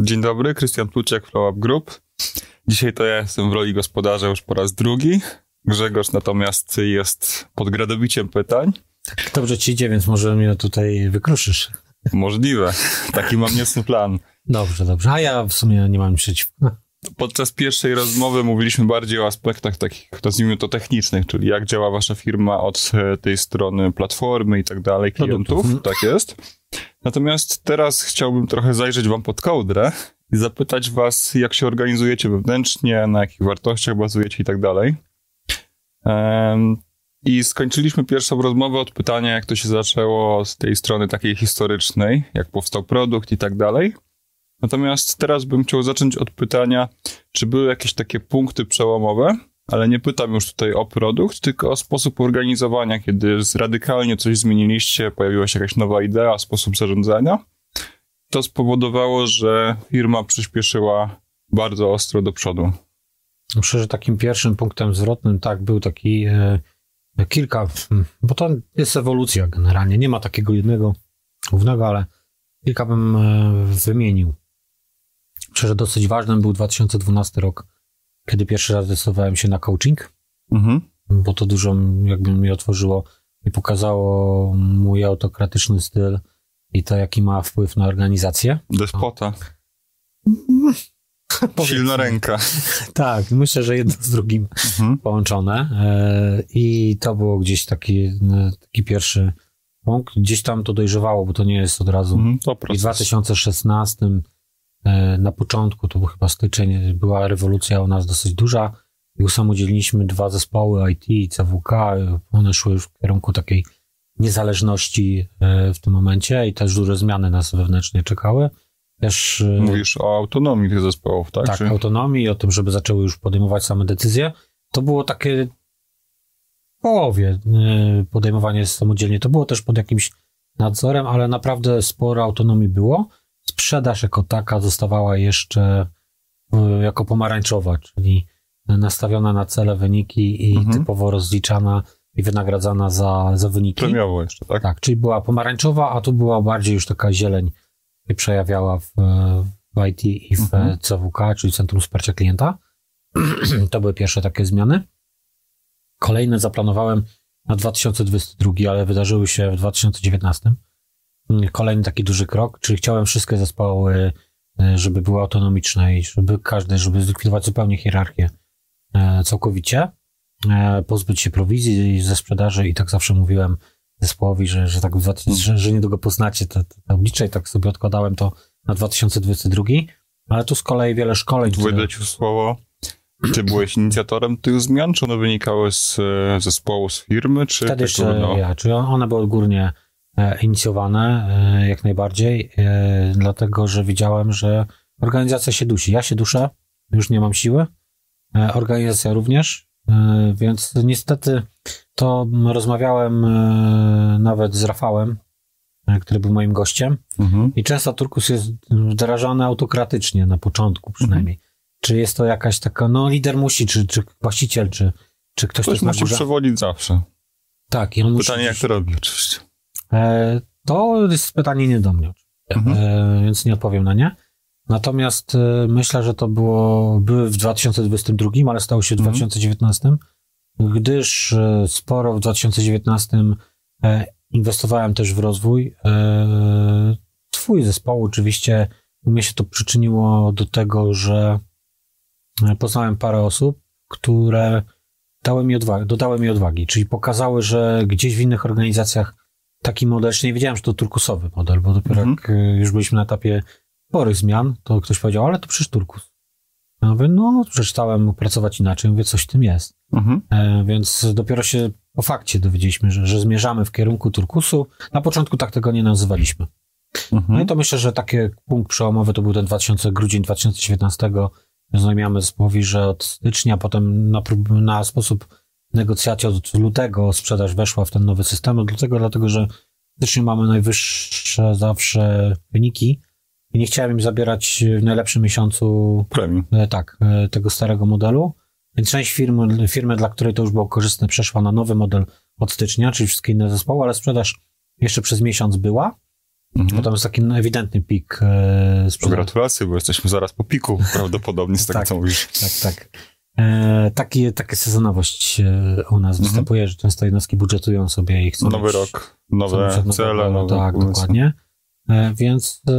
Dzień dobry, Krystian Pluciak, Flow Up Group. Dzisiaj to ja jestem w roli gospodarza już po raz drugi. Grzegorz natomiast jest pod gradowiciem pytań. Dobrze ci idzie, więc może mnie tutaj wykruszysz. Możliwe. Taki mam niecny plan. Dobrze, dobrze. A ja w sumie nie mam przeciwko. Podczas pierwszej rozmowy mówiliśmy bardziej o aspektach takich, nazwijmy to technicznych, czyli jak działa wasza firma od e, tej strony platformy i tak dalej, klientów. Produktów. Tak jest. Natomiast teraz chciałbym trochę zajrzeć wam pod kołdrę i zapytać was, jak się organizujecie wewnętrznie, na jakich wartościach bazujecie i tak dalej. I skończyliśmy pierwszą rozmowę od pytania, jak to się zaczęło z tej strony takiej historycznej, jak powstał produkt i tak dalej. Natomiast teraz bym chciał zacząć od pytania, czy były jakieś takie punkty przełomowe, ale nie pytam już tutaj o produkt, tylko o sposób organizowania, kiedy radykalnie coś zmieniliście, pojawiła się jakaś nowa idea, sposób zarządzania. To spowodowało, że firma przyspieszyła bardzo ostro do przodu. Myślę, że takim pierwszym punktem zwrotnym, tak, był taki e, kilka, hmm, bo to jest ewolucja generalnie. Nie ma takiego jednego głównego, ale kilka bym e, wymienił. Myślę, że dosyć ważnym był 2012 rok, kiedy pierwszy raz zdecydowałem się na coaching, Mhm. bo to dużo jakby mi otworzyło i pokazało mój autokratyczny styl i to, jaki ma wpływ na organizację. Despota. Silna ręka. Tak, myślę, że jedno z drugim Mhm. połączone e, i to było gdzieś taki, e, taki pierwszy punkt. Gdzieś tam to dojrzewało, bo to nie jest od razu. Mhm. To I w proces. 2016 e, na początku, to był chyba styczeń, była rewolucja u nas dosyć duża i usamodzielniliśmy dwa zespoły IT i CWK. One szły już w kierunku takiej niezależności e, w tym momencie i też duże zmiany nas wewnętrznie czekały. Też e, Mówisz o autonomii tych zespołów, tak? tak, Czy- autonomii o tym, żeby zaczęły już podejmować same decyzje. To było takie w połowie podejmowanie samodzielnie. To było też pod jakimś nadzorem, ale naprawdę sporo autonomii było. Sprzedaż jako taka zostawała jeszcze y, jako pomarańczowa, czyli nastawiona na cele, wyniki i Mhm. typowo rozliczana i wynagradzana za, za wyniki. Premiowo jeszcze, tak? Tak, czyli była pomarańczowa, a tu była bardziej już taka zieleń się przejawiała w, w IT i w Mhm. CWK, czyli Centrum Wsparcia Klienta. to były pierwsze takie zmiany. Kolejne zaplanowałem na 2022, ale wydarzyły się w 2019. Kolejny taki duży krok, czyli chciałem wszystkie zespoły, e, żeby były autonomiczne i żeby każdy, żeby zlikwidować zupełnie hierarchię e, całkowicie, e, pozbyć się prowizji ze sprzedaży i tak zawsze mówiłem zespołowi, że, że tak w 2000, że, że niedługo poznacie te, te tablicze i tak sobie odkładałem to na 2022, ale tu z kolei wiele szkoleń. które- ci w słowo. Ty byłeś inicjatorem tych zmian, czy one wynikały z zespołu, z firmy, czy Wtedy jeszcze no, ja, czyli one były odgórnie inicjowane e, jak najbardziej, e, dlatego że widziałem, że organizacja się dusi. Ja się duszę, już nie mam siły, e, organizacja również, e, więc niestety to rozmawiałem e, nawet z Rafałem, e, który był moim gościem Mhm. i często turkus jest wdrażany autokratycznie na początku przynajmniej. Czy jest to jakaś taka, no lider musi, czy, czy właściciel, czy, czy ktoś, kto Ktoś musi przewodzić zawsze. Tak, i on musi Pytanie, jak to robi, oczywiście. E, to jest pytanie nie do mnie, Mhm. e, więc nie odpowiem na nie. Natomiast e, myślę, że to było, były w 2022, ale stało się w Mhm. 2019, gdyż e, sporo w 2019 e, inwestowałem też w rozwój. Twój zespołu oczywiście u mnie się to przyczyniło do tego, że poznałem parę osób, które dały mi odwagi, dodały mi odwagi, czyli pokazały, że gdzieś w innych organizacjach taki model, jeszcze nie wiedziałem, że to turkusowy model, bo dopiero Mhm. jak y, już byliśmy na etapie sporych zmian, to ktoś powiedział, ale to przecież turkus. Ja mówię, no przeczytałem, pracować inaczej, mówię, coś w tym jest. Mhm. E, więc dopiero się po fakcie dowiedzieliśmy, że, że zmierzamy w kierunku turkusu. Na początku tak tego nie nazywaliśmy. No Mhm. i to myślę, że taki punkt przełomowy to był ten 2000, grudzień 2019. Znajomamy zespołowi, że od stycznia potem na, prób- na sposób negocjacji od lutego sprzedaż weszła w ten nowy system. Od lutego, dlatego że w styczniu mamy najwyższe zawsze wyniki i nie chciałem im zabierać w najlepszym miesiącu Premium. e, tak, e, tego starego modelu. Więc część firmy, firmy, dla której to już było korzystne, przeszła na nowy model od stycznia, czyli wszystkie inne zespoły, ale sprzedaż jeszcze przez miesiąc była. Mhm. Bo tam jest taki ewidentny pik e, sprzedaży. Gratulacje, bo jesteśmy zaraz po piku prawdopodobnie z tego, tak, co mówisz. Tak, tak. E, taki, taka sezonowość u nas mhm. występuje, że często jednostki budżetują sobie i chcą Nowy mieć, rok, nowe cele. Nowe tak, pomysły. dokładnie. E, więc e,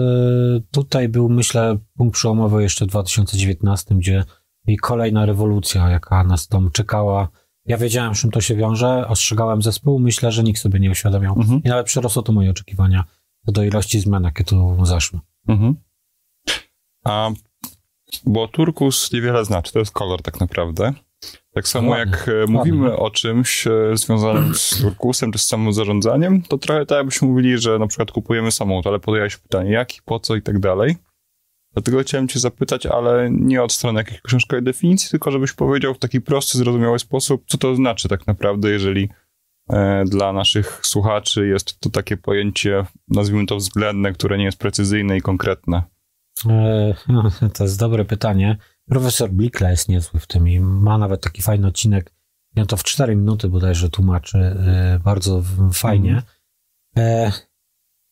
tutaj był, myślę, punkt przełomowy jeszcze w 2019, gdzie i kolejna rewolucja, jaka nas tam czekała. Ja wiedziałem, czym to się wiąże, ostrzegałem zespół, myślę, że nikt sobie nie uświadomiał. Mhm. I nawet przerosło to moje oczekiwania do ilości zmian, jakie tu zaszły. Mhm. A bo turkus niewiele znaczy, to jest kolor tak naprawdę. Tak samo ładnie, jak e, mówimy ładnie. o czymś e, związanym z turkusem czy z samym zarządzaniem, to trochę tak jakbyśmy mówili, że na przykład kupujemy samochód, ale podajesz pytanie jaki, po co i tak dalej. Dlatego chciałem cię zapytać, ale nie od strony jakiejś książkowej definicji, tylko żebyś powiedział w taki prosty, zrozumiały sposób, co to znaczy tak naprawdę, jeżeli e, dla naszych słuchaczy jest to takie pojęcie, nazwijmy to względne, które nie jest precyzyjne i konkretne. E, to jest dobre pytanie. Profesor Blikla jest niezły w tym i ma nawet taki fajny odcinek. Ja to w 4 minuty bodajże tłumaczy e, bardzo fajnie. Mm.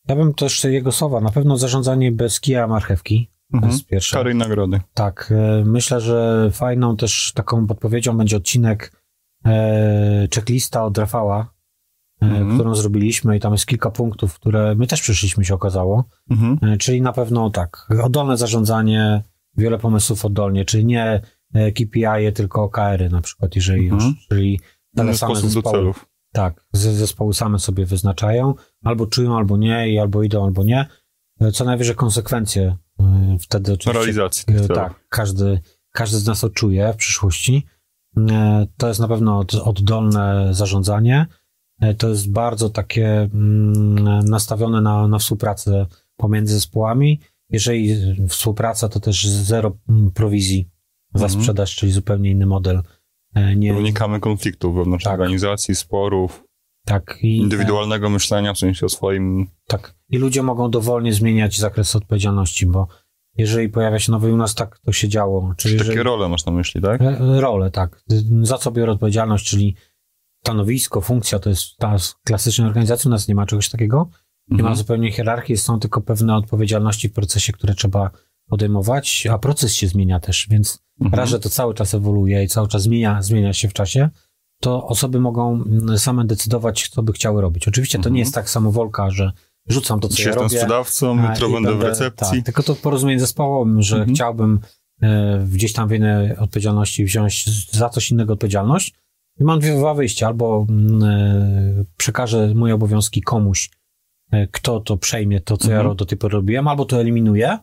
Ja bym też jego słowa, na pewno zarządzanie bez kija marchewki. Mhm. To jest pierwsze. Kary nagrody. Tak. Myślę, że fajną też taką podpowiedzią będzie odcinek checklista od Rafała, mhm. którą zrobiliśmy i tam jest kilka punktów, które my też przyszliśmy, się okazało. Mhm. E, czyli na pewno tak, oddolne zarządzanie, wiele pomysłów oddolnie, czyli nie e, KPI, tylko OKR-y na przykład, jeżeli mhm. już, czyli dane same zespoły. Tak, zespoły same sobie wyznaczają, albo czują, albo nie, i albo idą, albo nie. E, co najwyżej konsekwencje wtedy oczywiście. Realizacji. Tak, każdy, każdy z nas odczuje w przyszłości. To jest na pewno oddolne zarządzanie. E, to jest bardzo takie mm, nastawione na, na współpracę pomiędzy zespołami. Jeżeli współpraca, to też zero mm, prowizji za mhm. sprzedaż, czyli zupełnie inny model. E, nie... Unikamy konfliktów wewnątrz tak. organizacji, sporów. Tak. I, indywidualnego myślenia w sensie o swoim. Tak. I ludzie mogą dowolnie zmieniać zakres odpowiedzialności, bo jeżeli pojawia się nowy u nas, tak to się działo. Czyli takie jeżeli... role masz na myśli, tak? E, role, tak. Za co biorę odpowiedzialność, czyli stanowisko, funkcja to jest ta klasycznej organizacji, u nas nie ma czegoś takiego. Nie mhm. ma zupełnie hierarchii, są tylko pewne odpowiedzialności w procesie, które trzeba podejmować, a proces się zmienia też, więc mhm. raz, że to cały czas ewoluuje i cały czas zmienia, zmienia się w czasie, to osoby mogą mm, same decydować, co by chciały robić. Oczywiście to nie mhm. jest tak samowolka, że rzucam to, co Dzisiaj ja robię. sprzedawcą, jutro będę w recepcji. Tak, tylko to porozumienie zespołowym, że mhm. chciałbym e, gdzieś tam w innej odpowiedzialności wziąć za coś innego odpowiedzialność, i mam dwa wyjścia. Albo mm, e, przekażę moje obowiązki komuś, e, kto to przejmie to, co mhm. ja do tej pory robiłem, albo to eliminuję,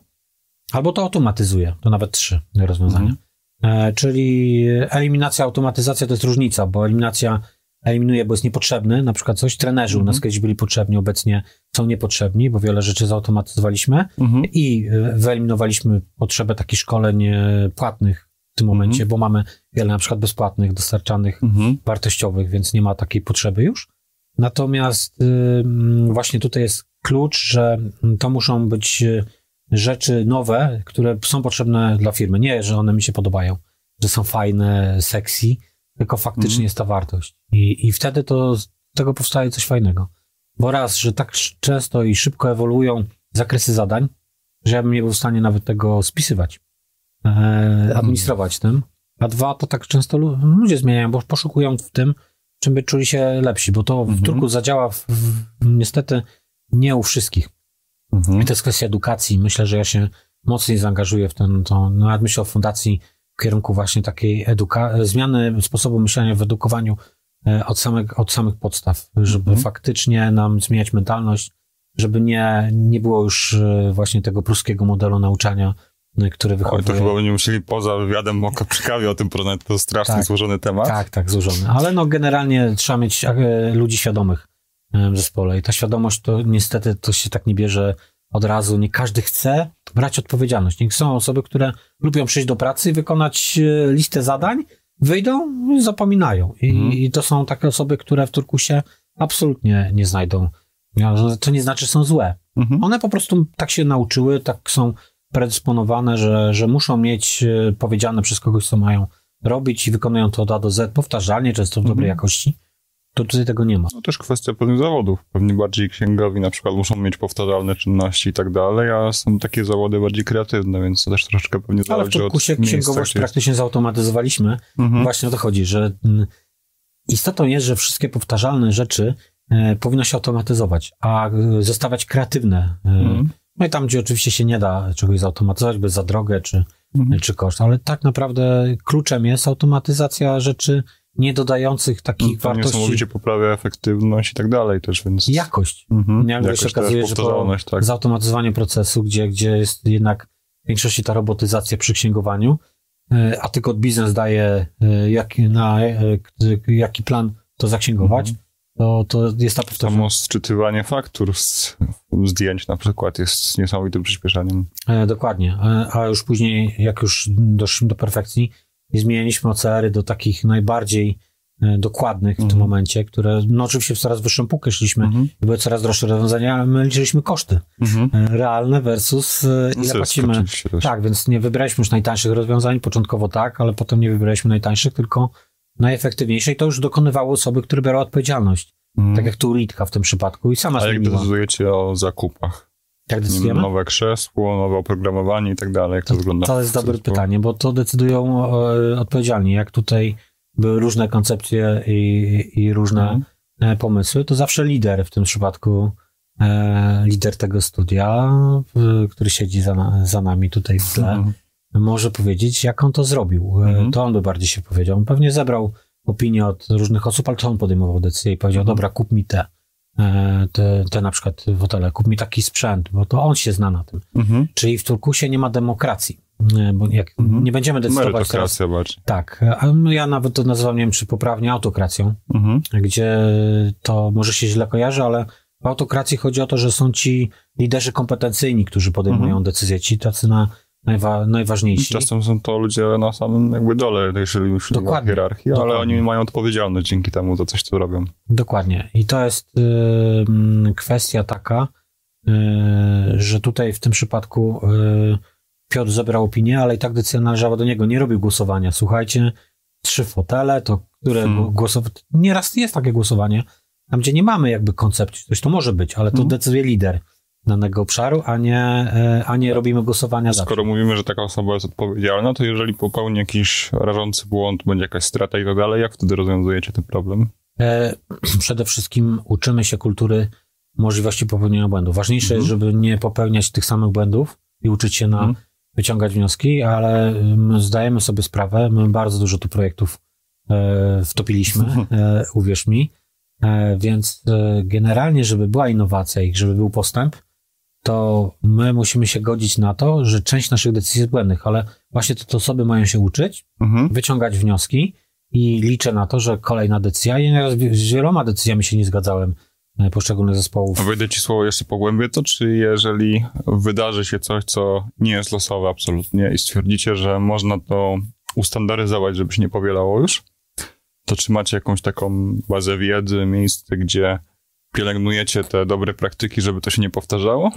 albo to automatyzuję. To nawet trzy rozwiązania. Mhm. E, czyli eliminacja, automatyzacja to jest różnica, bo eliminacja eliminuje, bo jest niepotrzebny, na przykład coś. Trenerzy u nas mhm. kiedyś byli potrzebni, obecnie są niepotrzebni, bo wiele rzeczy zautomatyzowaliśmy mhm. i wyeliminowaliśmy potrzebę takich szkoleń płatnych w tym momencie, mhm. bo mamy wiele na przykład bezpłatnych, dostarczanych, mhm. wartościowych, więc nie ma takiej potrzeby już. Natomiast y, właśnie tutaj jest klucz, że to muszą być y, rzeczy nowe, które są potrzebne dla firmy. Nie, że one mi się podobają, że są fajne, sexy, tylko faktycznie mhm. jest ta wartość. I, I wtedy to z tego powstaje coś fajnego. Bo raz, że tak często i szybko ewoluują zakresy zadań, że ja bym nie był w stanie nawet tego spisywać. E, administrować tym. A dwa, to tak często ludzie zmieniają, bo poszukują w tym, czym by czuli się lepsi, bo to w mhm. Turku zadziała w, w, niestety nie u wszystkich. Mhm. I to jest kwestia edukacji. Myślę, że ja się mocniej zaangażuję w ten, to, no myślę o fundacji w kierunku właśnie takiej eduka- zmiany sposobu myślenia w edukowaniu e, od samych, od samych podstaw, żeby mhm. faktycznie nam zmieniać mentalność, żeby nie, nie było już e, właśnie tego pruskiego modelu nauczania, który wychodzi. to chyba będziemy musieli poza wywiadem moka przy kawie o tym porozmawiać, to strasznie tak, złożony temat. Tak, tak, złożony. Ale no generalnie trzeba mieć e, ludzi świadomych e, w zespole i ta świadomość to niestety to się tak nie bierze od razu. Nie każdy chce brać odpowiedzialność. Nie są osoby, które lubią przyjść do pracy i wykonać e, listę zadań, wyjdą i zapominają. I, mhm. I, to są takie osoby, które w Turkusie absolutnie nie znajdą. To nie znaczy, że są złe. Mhm. One po prostu tak się nauczyły, tak są predysponowane, że, że muszą mieć e, powiedziane przez kogoś, co mają robić i wykonują to od A do Z powtarzalnie, często w dobrej mhm. jakości. to tutaj tego nie ma. No też kwestia pewnych zawodów. Pewnie bardziej księgowi na przykład muszą mieć powtarzalne czynności i tak dalej, a są takie zawody bardziej kreatywne, więc to też troszeczkę pewnie Ale w zależy od kursie miejsca, księgowość jest. praktycznie zautomatyzowaliśmy. Mhm. Właśnie o to chodzi, że mm, istotą jest, że wszystkie powtarzalne rzeczy e, powinno się automatyzować, a e, zostawiać kreatywne. Mhm. No i tam, gdzie oczywiście się nie da czegoś zautomatyzować, bez za drogę czy, Mhm. czy koszt, ale tak naprawdę kluczem jest automatyzacja rzeczy nie dodających takich To wartości. niesamowicie poprawia efektywność i tak dalej też, więc... Jakość. Mhm. Nagle się okazuje, że po tak. zautomatyzowanie procesu, gdzie, gdzie jest jednak w większości ta robotyzacja przy księgowaniu, e, a tylko biznes daje, e, jaki, na, e, jaki plan to zaksięgować, Mhm. To, to jest ta powtarzalność. Samo sczytywanie faktur z zdjęć na przykład jest niesamowitym przyspieszeniem. E, dokładnie. E, a już później, jak już doszliśmy do perfekcji, i zmieniliśmy OCR-y do takich najbardziej e, dokładnych w tym Mhm. momencie, które, no oczywiście w coraz wyższą półkę szliśmy, Mhm. były coraz droższe rozwiązania, ale my liczyliśmy koszty Mhm. e, realne versus ile Zysk płacimy. Tak, więc nie wybraliśmy już najtańszych rozwiązań, początkowo tak, ale potem nie wybraliśmy najtańszych, tylko najefektywniejsze i to już dokonywały osoby, które biorą odpowiedzialność. Mhm. Tak jak tu Litka w tym przypadku i sama A jak decydujecie o zakupach? Jak decydujemy? nowe krzesło, nowe oprogramowanie i tak dalej. Jak to, wygląda? To jest dobre pytanie, bo to decydują e, odpowiedzialni. Jak tutaj były różne koncepcje i, i różne e, pomysły, to zawsze lider w tym przypadku, e, lider tego studia, który siedzi za, za nami tutaj w tle, Mhm. Może powiedzieć, jak on to zrobił. E, Mhm. To on by bardziej się powiedział. On pewnie zebrał opinię od różnych osób, ale to on podejmował decyzję i powiedział, Mhm. dobra, kup mi te, e, te, te na przykład fotele, kup mi taki sprzęt, bo to on się zna na tym. Mhm. Czyli w Turkusie nie ma demokracji. E, Bo jak Mhm. nie będziemy decydować teraz. Bardziej. Tak, ja nawet to nazywam, nie wiem, czy poprawnie autokracją, Mhm. gdzie to może się źle kojarzy, ale w autokracji chodzi o to, że są ci liderzy kompetencyjni, którzy podejmują Mhm. decyzje, ci tacy na najwa- najważniejsi. Czasem są to ludzie na samym jakby dole, jeżeli już Dokładnie. hierarchii, ale Dokładnie. oni mają odpowiedzialność dzięki temu za coś, co robią. Dokładnie. I to jest y, kwestia taka, y, że tutaj w tym przypadku y, Piotr zebrał opinię, ale i tak decyzja należała do niego. Nie robił głosowania. Słuchajcie, trzy fotele, to które Hmm. głosować. Nieraz jest takie głosowanie, tam gdzie nie mamy jakby koncepcji, coś to może być, ale to Hmm. decyduje lider danego obszaru, a nie, y, a nie robimy głosowania za. Skoro mówimy, że taka osoba jest odpowiedzialna, to jeżeli popełni jakiś rażący błąd, będzie jakaś strata i tak dalej, jak wtedy rozwiązujecie ten problem? E, przede wszystkim uczymy się kultury możliwości popełnienia błędów. Ważniejsze Mhm. jest, żeby nie popełniać tych samych błędów i uczyć się na Mhm. wyciągać wnioski, ale zdajemy sobie sprawę, my bardzo dużo tu projektów e, wtopiliśmy, e, uwierz mi, e, więc e, generalnie, żeby była innowacja i żeby był postęp, to my musimy się godzić na to, że część naszych decyzji jest błędnych, ale właśnie te osoby mają się uczyć, Mhm. wyciągać wnioski i liczę na to, że kolejna decyzja, ja nieraz z wieloma decyzjami się nie zgadzałem e, poszczególnych zespołów. A wejdę ci słowo jeszcze pogłębię to, czy jeżeli wydarzy się coś, co nie jest losowe absolutnie i stwierdzicie, że można to ustandaryzować, żeby się nie powielało już, to czy macie jakąś taką bazę wiedzy, miejsce, gdzie pielęgnujecie te dobre praktyki, żeby to się nie powtarzało?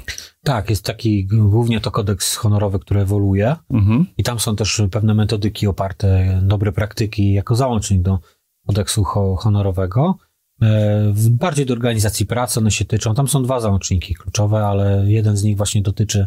Tak, jest taki głównie to kodeks honorowy, który ewoluuje Mhm. i tam są też pewne metodyki oparte, dobre praktyki jako załącznik do kodeksu ho- honorowego. E, Bardziej do organizacji pracy one się tyczą. Tam są dwa załączniki kluczowe, ale jeden z nich właśnie dotyczy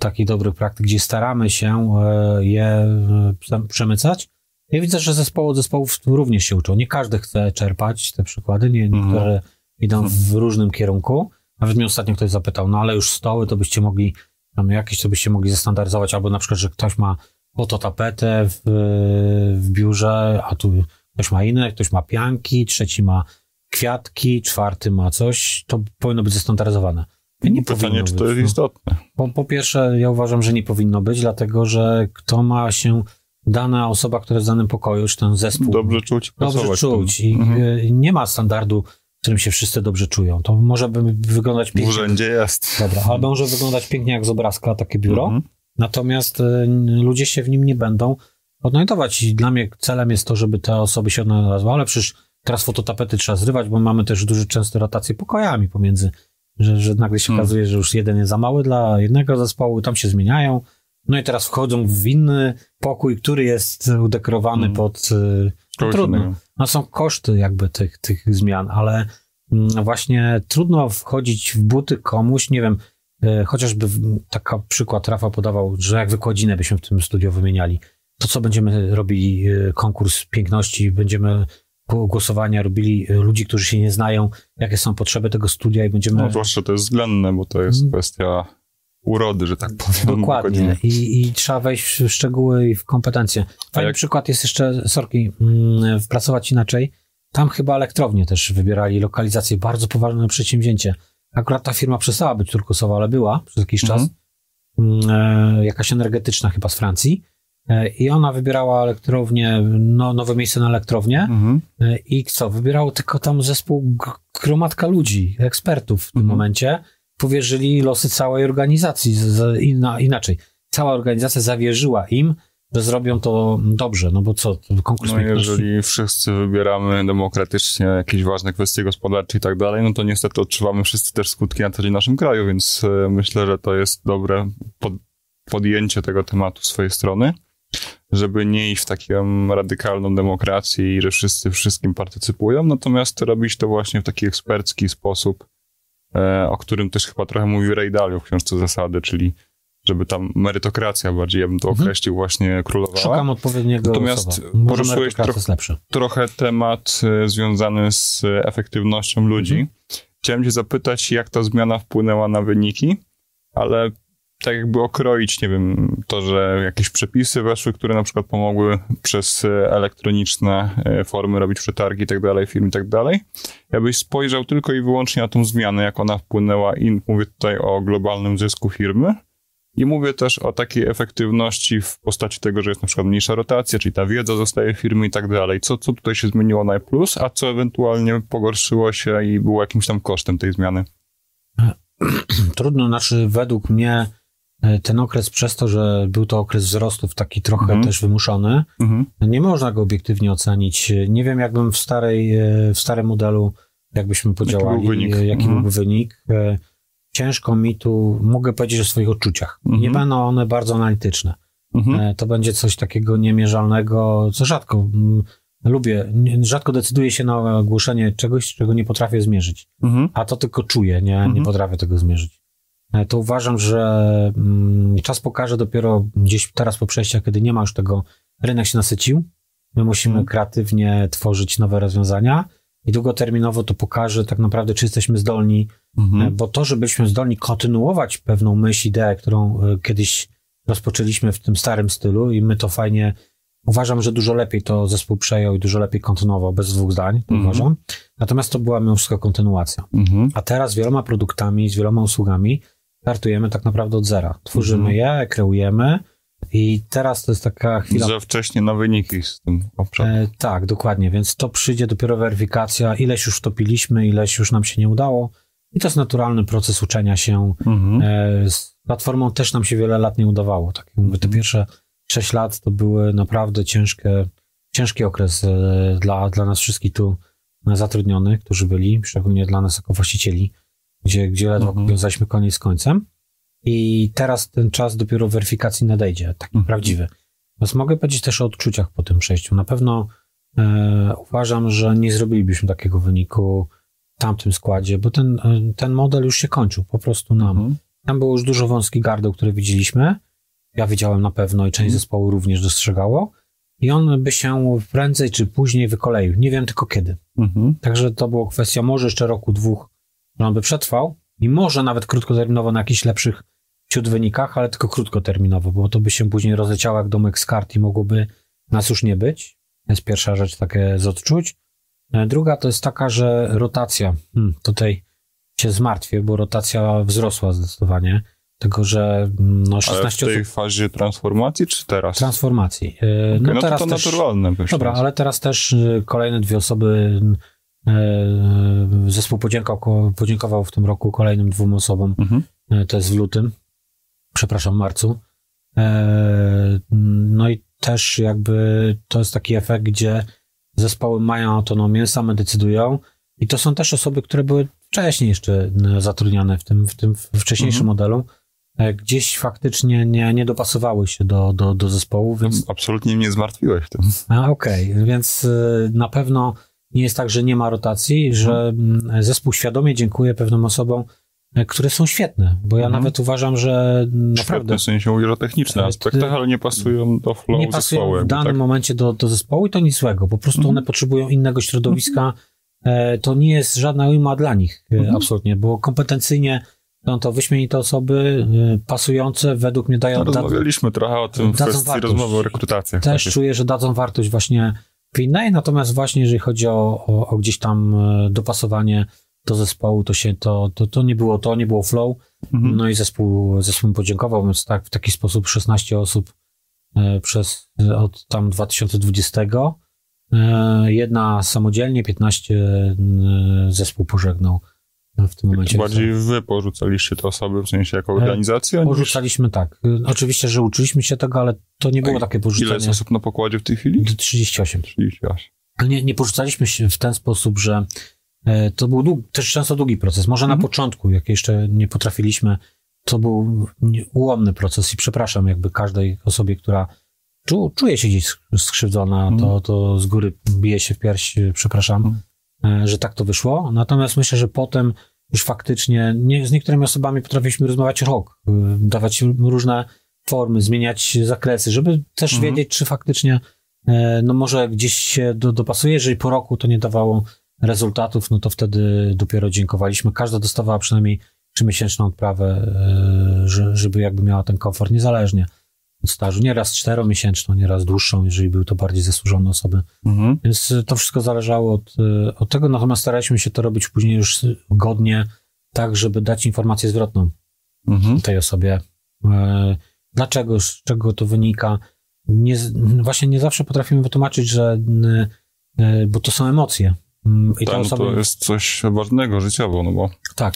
takich dobrych praktyk, gdzie staramy się e, je e, prze- przemycać. Ja widzę, że zespoły od zespołów również się uczą. Nie każdy chce czerpać te przykłady, nie, Mhm. Idą w różnym kierunku. Nawet mnie ostatnio ktoś zapytał, no ale już stoły to byście mogli, tam jakieś to byście mogli zestandaryzować, albo na przykład, że ktoś ma oto tapetę w, w biurze, a tu ktoś ma inne, ktoś ma pianki, trzeci ma kwiatki, czwarty ma coś, to powinno być zestandaryzowane. Nie Pytanie, powinno czy być, to jest no. istotne. Po, po pierwsze, ja uważam, że nie powinno być, dlatego że kto ma się, dana osoba, która jest w danym pokoju, czy ten zespół, Dobrze czuć dobrze czuć i Mhm. nie ma standardu, którym się wszyscy dobrze czują. To może by wyglądać W pięknie. urzędzie jest. Dobra, albo może wyglądać pięknie jak z obrazka takie biuro, Mhm. natomiast y, ludzie się w nim nie będą odnajdować i dla mnie celem jest to, żeby te osoby się odnalazły, ale przecież teraz fototapety trzeba zrywać, bo mamy też duże często rotacje pokojami pomiędzy, że, że nagle się Hmm. okazuje, że już jeden jest za mały dla jednego zespołu, tam się zmieniają No i teraz wchodzą w inny pokój, który jest udekorowany Mhm. pod... y, Kogoś trudno. No są koszty jakby tych, tych zmian, ale mm, właśnie trudno wchodzić w buty komuś, nie wiem, e, chociażby taka przykład Rafa podawał, że jak wykładzinę byśmy w tym studio wymieniali, to co będziemy robili e, konkurs piękności, będziemy głosowania robili ludzi, którzy się nie znają, jakie są potrzeby tego studia i będziemy... No zwłaszcza to jest względne, bo to jest Mm. kwestia urody, że tak powiem. Dokładnie. I, I trzeba wejść w szczegóły i w kompetencje. Fajny jak- przykład jest jeszcze, sorki, mm, w pracować inaczej. Tam chyba elektrownie też wybierali lokalizację, bardzo poważne przedsięwzięcie. Akurat ta firma przestała być turkusowa, ale była przez jakiś Mhm. czas. Mm, e, jakaś energetyczna chyba z Francji. E, I ona wybierała elektrownię, no, nowe miejsce na elektrownię. Mhm. E, I co? Wybierało tylko tam zespół, gromadka ludzi, ekspertów w tym Mhm. momencie. Powierzyli losy całej organizacji. Z, inna, inaczej. Cała organizacja zawierzyła im, że zrobią to dobrze. No bo co? Konkurs No jeżeli wszyscy wybieramy demokratycznie jakieś ważne kwestie gospodarcze i tak dalej, no to niestety odczuwamy wszyscy też skutki na co dzień w naszym kraju, więc e, myślę, że to jest dobre pod, podjęcie tego tematu swojej strony, żeby nie iść w taką radykalną demokrację i że wszyscy wszystkim partycypują, natomiast robić to właśnie w taki ekspercki sposób, o którym też chyba trochę mówił Ray Dalio w książce Zasady, czyli żeby tam merytokracja bardziej, ja bym to Mhm. określił, właśnie królowała. Szukam odpowiedniego Natomiast poruszyłeś merytokracja trochę- temat e, związany z e, efektywnością ludzi. Mhm. Chciałem cię zapytać, jak ta zmiana wpłynęła na wyniki, ale tak jakby okroić, nie wiem, to, że jakieś przepisy weszły, które na przykład pomogły przez e, elektroniczne e, formy robić przetargi i tak dalej, firm i tak dalej. Jakbyś spojrzał tylko i wyłącznie na tą zmianę, jak ona wpłynęła i mówię tutaj o globalnym zysku firmy, i mówię też o takiej efektywności w postaci tego, że jest na przykład mniejsza rotacja, czyli ta wiedza zostaje w firmy i tak dalej. Co, co tutaj się zmieniło na plus, a co ewentualnie pogorszyło się i było jakimś tam kosztem tej zmiany? Trudno, znaczy według mnie ten okres przez to, że był to okres wzrostów taki trochę Mhm. też wymuszony, Mhm. nie można go obiektywnie ocenić. Nie wiem, jakbym w, starej, e, w starym modelu, jakbyśmy podziałali, był wynik? e, jaki Mhm. byłby wynik. E, Ciężko mi tu, mogę powiedzieć o swoich odczuciach. Mhm. Nie będą one bardzo analityczne. Mhm. E, To będzie coś takiego niemierzalnego, co rzadko lubię. Nie- Rzadko decyduję się na ogłoszenie czegoś, czego nie potrafię zmierzyć. Mhm. A to tylko czuję, nie, nie Mhm. potrafię tego zmierzyć. E, To uważam, że mm, czas pokaże dopiero gdzieś teraz po przejściach, kiedy nie ma już tego, rynek się nasycił. My musimy Mhm. kreatywnie tworzyć nowe rozwiązania i długoterminowo to pokaże tak naprawdę, czy jesteśmy zdolni, e, Mhm. bo to, żebyśmy zdolni kontynuować pewną myśl, ideę, którą e, kiedyś rozpoczęliśmy w tym starym stylu i my to fajnie, uważam, że dużo lepiej to zespół przejął i dużo lepiej kontynuował, bez dwóch zdań, Mhm. uważam. Natomiast to była mimo wszystko kontynuacja. Mhm. A teraz z wieloma produktami, z wieloma usługami startujemy tak naprawdę od zera. Tworzymy Mhm. je, kreujemy i teraz to jest taka chwila... Że wcześniej na wyniki z tym obszarem. E, tak, dokładnie, więc to przyjdzie dopiero weryfikacja, ileś już wtopiliśmy, ileś już nam się nie udało i to jest naturalny proces uczenia się. Mhm. E, z platformą też nam się wiele lat nie udawało. Tak jak mówię, te pierwsze 6 lat to były naprawdę ciężkie, ciężki okres e, dla, dla nas wszystkich tu zatrudnionych, którzy byli, szczególnie dla nas jako właścicieli, gdzie, gdzie ledwo Mhm. wiązaliśmy koniec z końcem. I teraz ten czas dopiero weryfikacji nadejdzie, taki Mhm. prawdziwy. Więc mogę powiedzieć też o odczuciach po tym przejściu. Na pewno e, uważam, że nie zrobilibyśmy takiego wyniku w tamtym składzie, bo ten, e, ten model już się kończył po prostu nam. Mhm. Tam było już dużo wąskich gardeł, które widzieliśmy. Ja widziałem na pewno i część Mhm. zespołu również dostrzegało. I on by się prędzej czy później wykoleił. Nie wiem tylko kiedy. Mhm. Także to było kwestia może jeszcze roku, dwóch, że on by przetrwał i może nawet krótkoterminowo na jakichś lepszych ciut wynikach, ale tylko krótkoterminowo, bo to by się później rozleciało jak domek z kart i mogłoby nas już nie być. To jest pierwsza rzecz takie z odczuć. E, Druga to jest taka, że rotacja. Hmm, tutaj się zmartwię, bo rotacja wzrosła zdecydowanie. Tego, że mm, no Ale w 16 tej osób fazie transformacji, czy teraz? transformacji. E, Okej, No, no teraz to, to też, naturalne. Dobra, ale teraz też y, kolejne dwie osoby zespół podziękował, podziękował w tym roku kolejnym dwóm osobom. Mhm. Y, To jest w lutym, przepraszam, marcu. E, No i też jakby to jest taki efekt, gdzie zespoły mają autonomię, same decydują i to są też osoby, które były wcześniej jeszcze zatrudniane w tym, w tym wcześniejszym Mhm. modelu. e, gdzieś faktycznie nie, nie dopasowały się do, do, do zespołu, więc... Absolutnie mnie zmartwiłeś w tym. Okej, okay. więc na pewno nie jest tak, że nie ma rotacji, że mm, zespół świadomie dziękuję pewnym osobom, e, które są świetne, bo ja mhm. nawet uważam, że naprawdę... Świetne, w sensie mówisz o technicznych aspektach, ale nie pasują do flow Nie pasują zespołu, w danym tak? momencie do, do zespołu i to nic złego, po prostu mhm. one potrzebują innego środowiska, mhm. E, to nie jest żadna ujma dla nich, e, mhm. absolutnie, bo kompetencyjnie są to wyśmienite osoby, pasujące, według mnie dają... No, rozmawialiśmy trochę o tym w kwestii rozmowy o rekrutacjach. Też czuję, że dadzą wartość właśnie w innej, natomiast właśnie jeżeli chodzi o, o, o gdzieś tam e, dopasowanie do zespołu, to się to, to, to nie było to, nie było flow. Mhm. No i zespół, zespół podziękował, więc tak, w taki sposób 16 osób e, przez od tam 2020. E, jedna samodzielnie, 15 zespół pożegnał w tym momencie. Bardziej wy porzucaliście te osoby, w sensie jako organizacja? Porzucaliśmy tak. Oczywiście, że uczyliśmy się tego, ale to nie było takie porzucenie. Ile jest osób na pokładzie w tej chwili? 38. 38. Ale nie, nie porzucaliśmy się w ten sposób, że e, to był dług, też często długi proces. Może mhm. na początku, jak jeszcze nie potrafiliśmy, to był ułomny proces i przepraszam jakby każdej osobie, która czu, czuje się gdzieś skrzywdzona, mhm. to, to z góry bije się w pierś, przepraszam. Mhm E, że tak to wyszło. Natomiast myślę, że potem już faktycznie nie, z niektórymi osobami potrafiliśmy rozmawiać rok, e, dawać różne formy, zmieniać zakresy, żeby też mhm. wiedzieć, czy faktycznie e, no może gdzieś się do, dopasuje. Jeżeli po roku to nie dawało rezultatów, no to wtedy dopiero dziękowaliśmy. Każda dostawała przynajmniej trzymiesięczną odprawę, żeby jakby miała ten komfort niezależnie stażu, nieraz czteromiesięczną, nieraz dłuższą, jeżeli były to bardziej zasłużone osoby. Mhm. Więc e, to wszystko zależało od, e, od tego, natomiast staraliśmy się to robić później już godnie, tak, żeby dać informację zwrotną mhm. tej osobie. E, dlaczego, z czego to wynika? Nie, właśnie nie zawsze potrafimy wytłumaczyć, że bo to są emocje. Mm, I tak, osoby... no to jest coś ważnego życiowo, no bo... Tak.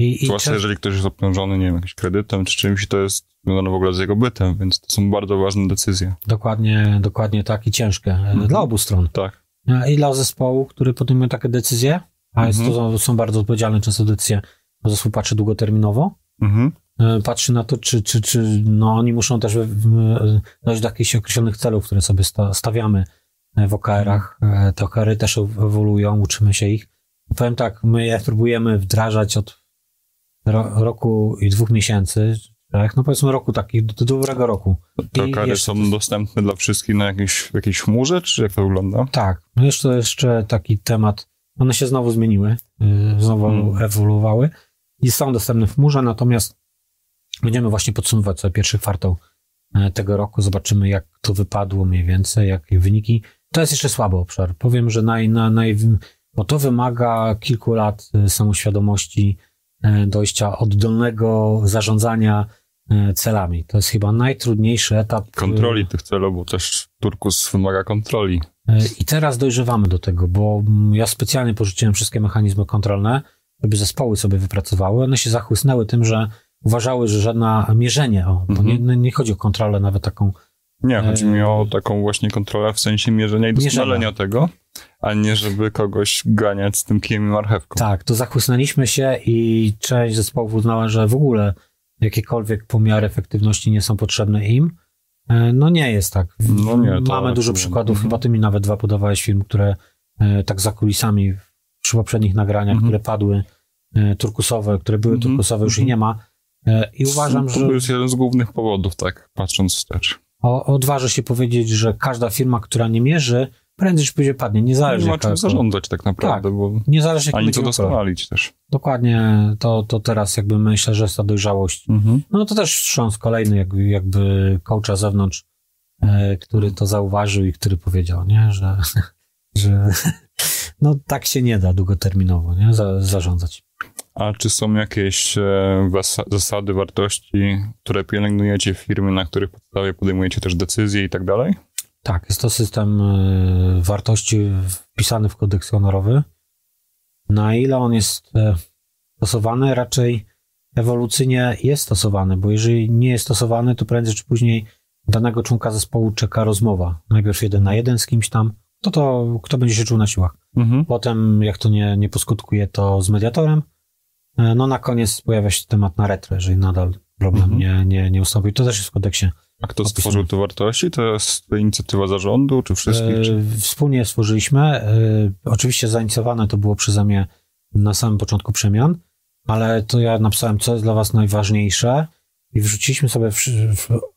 I, Zwłaszcza i jeżeli ktoś jest obciążony, nie wiem, jakimś kredytem czy czymś, to jest związane w ogóle z jego bytem, więc to są bardzo ważne decyzje. Dokładnie, dokładnie tak i ciężkie. Mhm. Dla obu stron. Tak. I dla zespołu, który podejmuje takie decyzje, a jest mhm. to są bardzo odpowiedzialne często decyzje, bo zespół patrzy długoterminowo, mhm. E, patrzy na to, czy, czy, czy no, oni muszą też dojść do jakichś określonych celów, które sobie stawiamy e, w OKR-ach. E, te OKR-y też ewoluują, uczymy się ich. Powiem tak, my je próbujemy wdrażać od roku i dwóch miesięcy, tak? No powiedzmy roku taki, do, do dobrego roku. To I kary są dostępne dla wszystkich na jakiejś, jakiejś chmurze, czy jak to wygląda? Tak. No jeszcze, jeszcze taki temat, one się znowu zmieniły, y, znowu hmm. ewoluowały i są dostępne w chmurze, natomiast będziemy właśnie podsumować sobie pierwszy kwartał e, tego roku, zobaczymy jak to wypadło mniej więcej, jakie wyniki. To jest jeszcze słaby obszar. Powiem, że naj, naj, naj, bo to wymaga kilku lat y, samoświadomości, dojścia oddolnego zarządzania e, celami. To jest chyba najtrudniejszy etap. E, kontroli tych celów, bo też Turkus wymaga kontroli. I teraz dojrzewamy do tego, bo mm, ja specjalnie porzuciłem wszystkie mechanizmy kontrolne, żeby zespoły sobie wypracowały. One się zachłysnęły tym, że uważały, że żadne mierzenie, o, bo mhm. nie, nie chodzi o kontrolę nawet taką nie, chodzi mi o taką właśnie kontrolę w sensie mierzenia i doskonalenia tego, a nie żeby kogoś ganiać z tym kijem i marchewką. Tak, to zachłysnęliśmy się i część zespołów uznała, że w ogóle jakiekolwiek pomiary efektywności nie są potrzebne im. E, no nie jest tak. No nie, Mamy dużo przykładów, mhm. chyba ty mi nawet dwa podawałeś film, które e, tak za kulisami przy poprzednich nagraniach, mhm. które padły, e, turkusowe, które były mhm. turkusowe, już ich nie ma. I uważam, to że... To jest jeden z głównych powodów, tak, patrząc wstecz. O, odważę się powiedzieć, że każda firma, która nie mierzy, prędzej czy później padnie, niezależnie. Nie ma czym zarządzać tak naprawdę, tak, bo niezależnie ani co doskonalić też. Dokładnie, to, to teraz jakby myślę, że jest ta dojrzałość. Mhm. No to też wstrząs kolejny jakby, jakby coacha zewnątrz, e, który to zauważył i który powiedział, nie, że, że no tak się nie da długoterminowo, nie, za, zarządzać. A czy są jakieś e, zasady, wartości, które pielęgnujecie w firmie, na których podstawie podejmujecie też decyzje i tak dalej? Tak, jest to system e, wartości wpisany w kodeks honorowy. Na ile on jest e, stosowany, raczej ewolucyjnie jest stosowany, bo jeżeli nie jest stosowany, to prędzej czy później danego członka zespołu czeka rozmowa. Najpierw jeden na jeden z kimś tam, to to kto będzie się czuł na siłach. Mhm. Potem, jak to nie, nie poskutkuje, to z mediatorem, E, no na koniec pojawia się temat na retro, jeżeli nadal problem Mhm. nie, nie, nie ustąpił. To też jest w kodeksie. A kto Opisane. stworzył te wartości? To jest inicjatywa zarządu, czy wszystkich? E, Czy... Wspólnie stworzyliśmy. E, Oczywiście zainicjowane to było przeze mnie na samym początku przemian, ale to ja napisałem, co jest dla Was najważniejsze i wrzuciliśmy sobie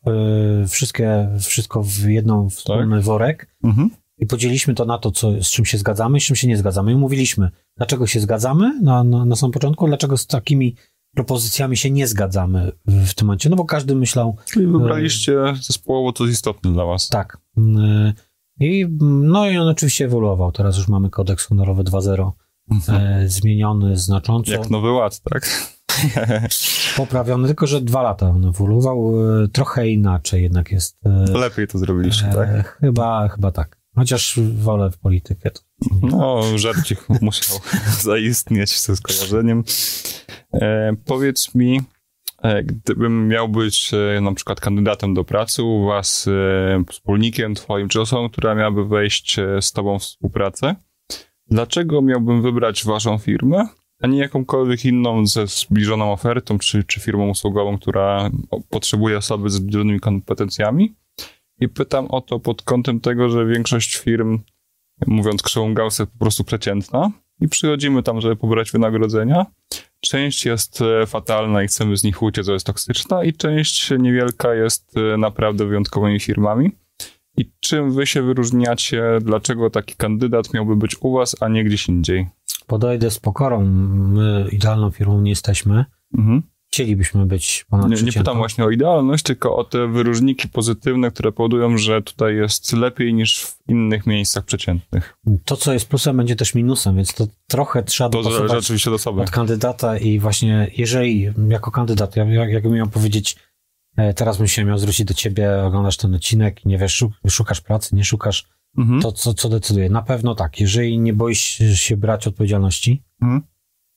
e, wszystkie, wszystko w jedną wspólny worek Mhm. i podzieliliśmy to na to, co, z czym się zgadzamy i z czym się nie zgadzamy. I mówiliśmy, dlaczego się zgadzamy na, na, na samym początku, dlaczego z takimi propozycjami się nie zgadzamy w, tym momencie. No bo każdy myślał, Czyli wybraliście zespołowo, co jest istotne dla was. tak. Mm, I, no i on oczywiście ewoluował. Teraz już mamy kodeks honorowy 2.0 e, zmieniony znacząco, Jak nowy ład, tak? poprawiony, tylko że dwa lata on ewoluował. E, trochę inaczej jednak jest. E, Lepiej to zrobiliście, tak? e, chyba, chyba tak. Chociaż wolę w politykę. No, żarcik musiał zaistnieć ze skojarzeniem. E, powiedz mi, e, gdybym miał być e, na przykład kandydatem do pracy u was, e, wspólnikiem twoim, czy osobą, która miałaby wejść z tobą w współpracę, dlaczego miałbym wybrać waszą firmę, a nie jakąkolwiek inną ze zbliżoną ofertą, czy, czy firmą usługową, która potrzebuje osoby z zbliżonymi kompetencjami? I pytam o to pod kątem tego, że większość firm mówiąc krzywą Gaussa, po prostu przeciętna i przychodzimy tam, żeby pobrać wynagrodzenia. Część jest e, fatalna i chcemy z nich uciec, to jest toksyczna i część niewielka jest e, naprawdę wyjątkowymi firmami. I czym wy się wyróżniacie? Dlaczego taki kandydat miałby być u was, a nie gdzieś indziej? Podejdę z pokorą. My idealną firmą nie jesteśmy. Mhm. Chcielibyśmy być ponad Nie, nie pytam właśnie o idealność, tylko o te wyróżniki pozytywne, które powodują, że tutaj jest lepiej niż w innych miejscach przeciętnych. To, co jest plusem, będzie też minusem, więc to trochę trzeba To zależy dopasować oczywiście od osoby. od kandydata i właśnie jeżeli jako kandydat, ja, jak- jakbym miał powiedzieć, e, teraz bym się miał zwrócić do ciebie, oglądasz ten odcinek i nie wiesz, szuk- szukasz pracy, nie szukasz, Mhm. to co, co decyduje? Na pewno tak, jeżeli nie boisz się brać odpowiedzialności, Mhm.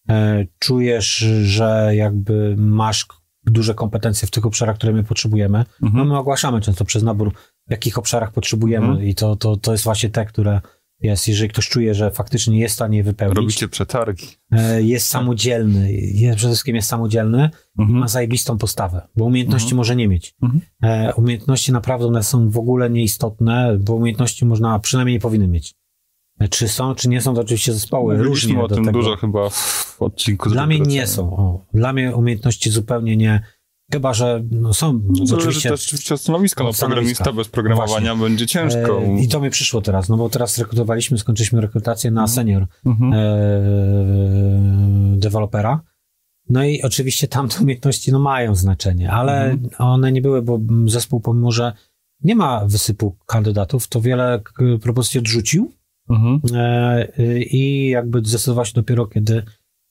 E, czujesz, że jakby masz duże kompetencje w tych obszarach, które my potrzebujemy, no Mhm. my ogłaszamy często przez nabór, w jakich obszarach potrzebujemy Mhm. i to, to, to jest właśnie te, które jest, jeżeli ktoś czuje, że faktycznie jest w stanie wypełnić, Robicie przetargi. e, jest samodzielny, jest, przede wszystkim jest samodzielny, Mhm. ma zajebistą postawę, bo umiejętności Mhm. może nie mieć. Mhm. E, umiejętności naprawdę one są w ogóle nieistotne, bo umiejętności można, przynajmniej nie powinny mieć. Czy są, czy nie są, to oczywiście zespoły Mówiliśmy różnie o tym dużo chyba w odcinku. Dla mnie nie są. O, dla mnie umiejętności zupełnie nie. Chyba, że no, są No, Zależy oczywiście. też oczywiście od stanowiska. No, programista bez programowania będzie ciężko. E, I to mi przyszło teraz, no bo teraz rekrutowaliśmy, skończyliśmy rekrutację na Mhm. senior Mhm. e, dewelopera. No i oczywiście tam te umiejętności no, mają znaczenie, ale Mhm. one nie były, bo zespół, pomimo że nie ma wysypu kandydatów, to wiele propozycji odrzucił Mhm. e, i jakby zdecydował się dopiero, kiedy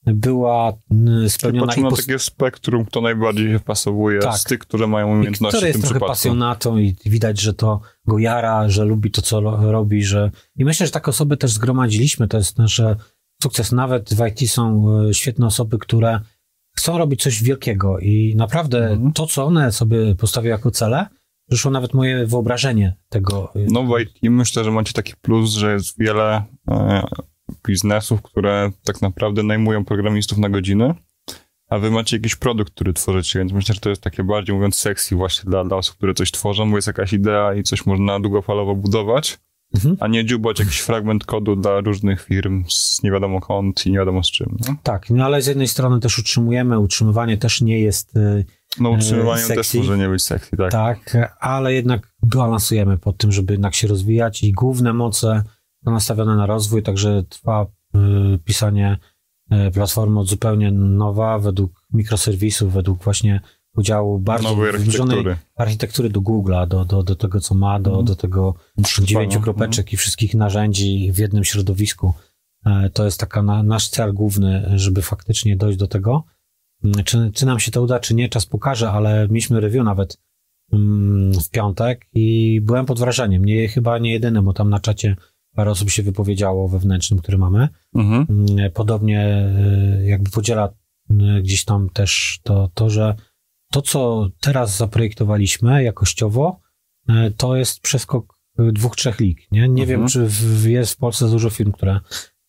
była Czyli spełniona patrzymy i na pos- takie spektrum, kto najbardziej się pasowuje Tak. z tych, które mają I umiejętności który w jest tym trochę przypadku. pasjonatą i widać, że to go jara, że lubi to, co robi, że... I myślę, że takie osoby też zgromadziliśmy, to jest nasz sukces. Nawet w IT są e, świetne osoby, które chcą robić coś wielkiego i naprawdę Mhm. to, co one sobie postawiły jako cele, przyszło nawet moje wyobrażenie tego. e, No w IT myślę, że macie taki plus, że jest wiele e, biznesów, które tak naprawdę najmują programistów na godziny, a wy macie jakiś produkt, który tworzycie, więc myślę, że to jest takie bardziej mówiąc sexy właśnie dla, dla osób, które coś tworzą, bo jest jakaś idea i coś można długofalowo budować, Mhm. a nie dziubać jakiś fragment kodu dla różnych firm z nie wiadomo kąt i nie wiadomo z czym. No, Tak, no ale z jednej strony też utrzymujemy, utrzymywanie też nie jest e, no E, też sexy. może nie być sexy, tak? Tak, ale jednak balansujemy pod tym, żeby jednak się rozwijać i główne moce są nastawione na rozwój, także trwa y, pisanie y, platformy zupełnie nowa, według mikroserwisów, według właśnie udziału bardzo Nowej zbliżonej architektury. architektury do Google'a, do, do, do tego, co ma, do, Mhm. do tego dziewięciu Mhm. kropeczek i wszystkich narzędzi w jednym środowisku. E, To jest taka na, nasz cel główny, żeby faktycznie dojść do tego. Mm, Czy, czy nam się to uda, czy nie, czas pokaże, ale mieliśmy review nawet mm, w piątek i byłem pod wrażeniem. Nie, chyba nie jedyny, bo tam na czacie parę osób się wypowiedziało wewnętrznym, który mamy. Mhm. Mm, Podobnie y, jakby podziela y, gdzieś tam też to, to, że to, co teraz zaprojektowaliśmy jakościowo, y, to jest przeskok dwóch, trzech lig. Nie, nie Mhm. wiem, czy w, jest w Polsce dużo firm, które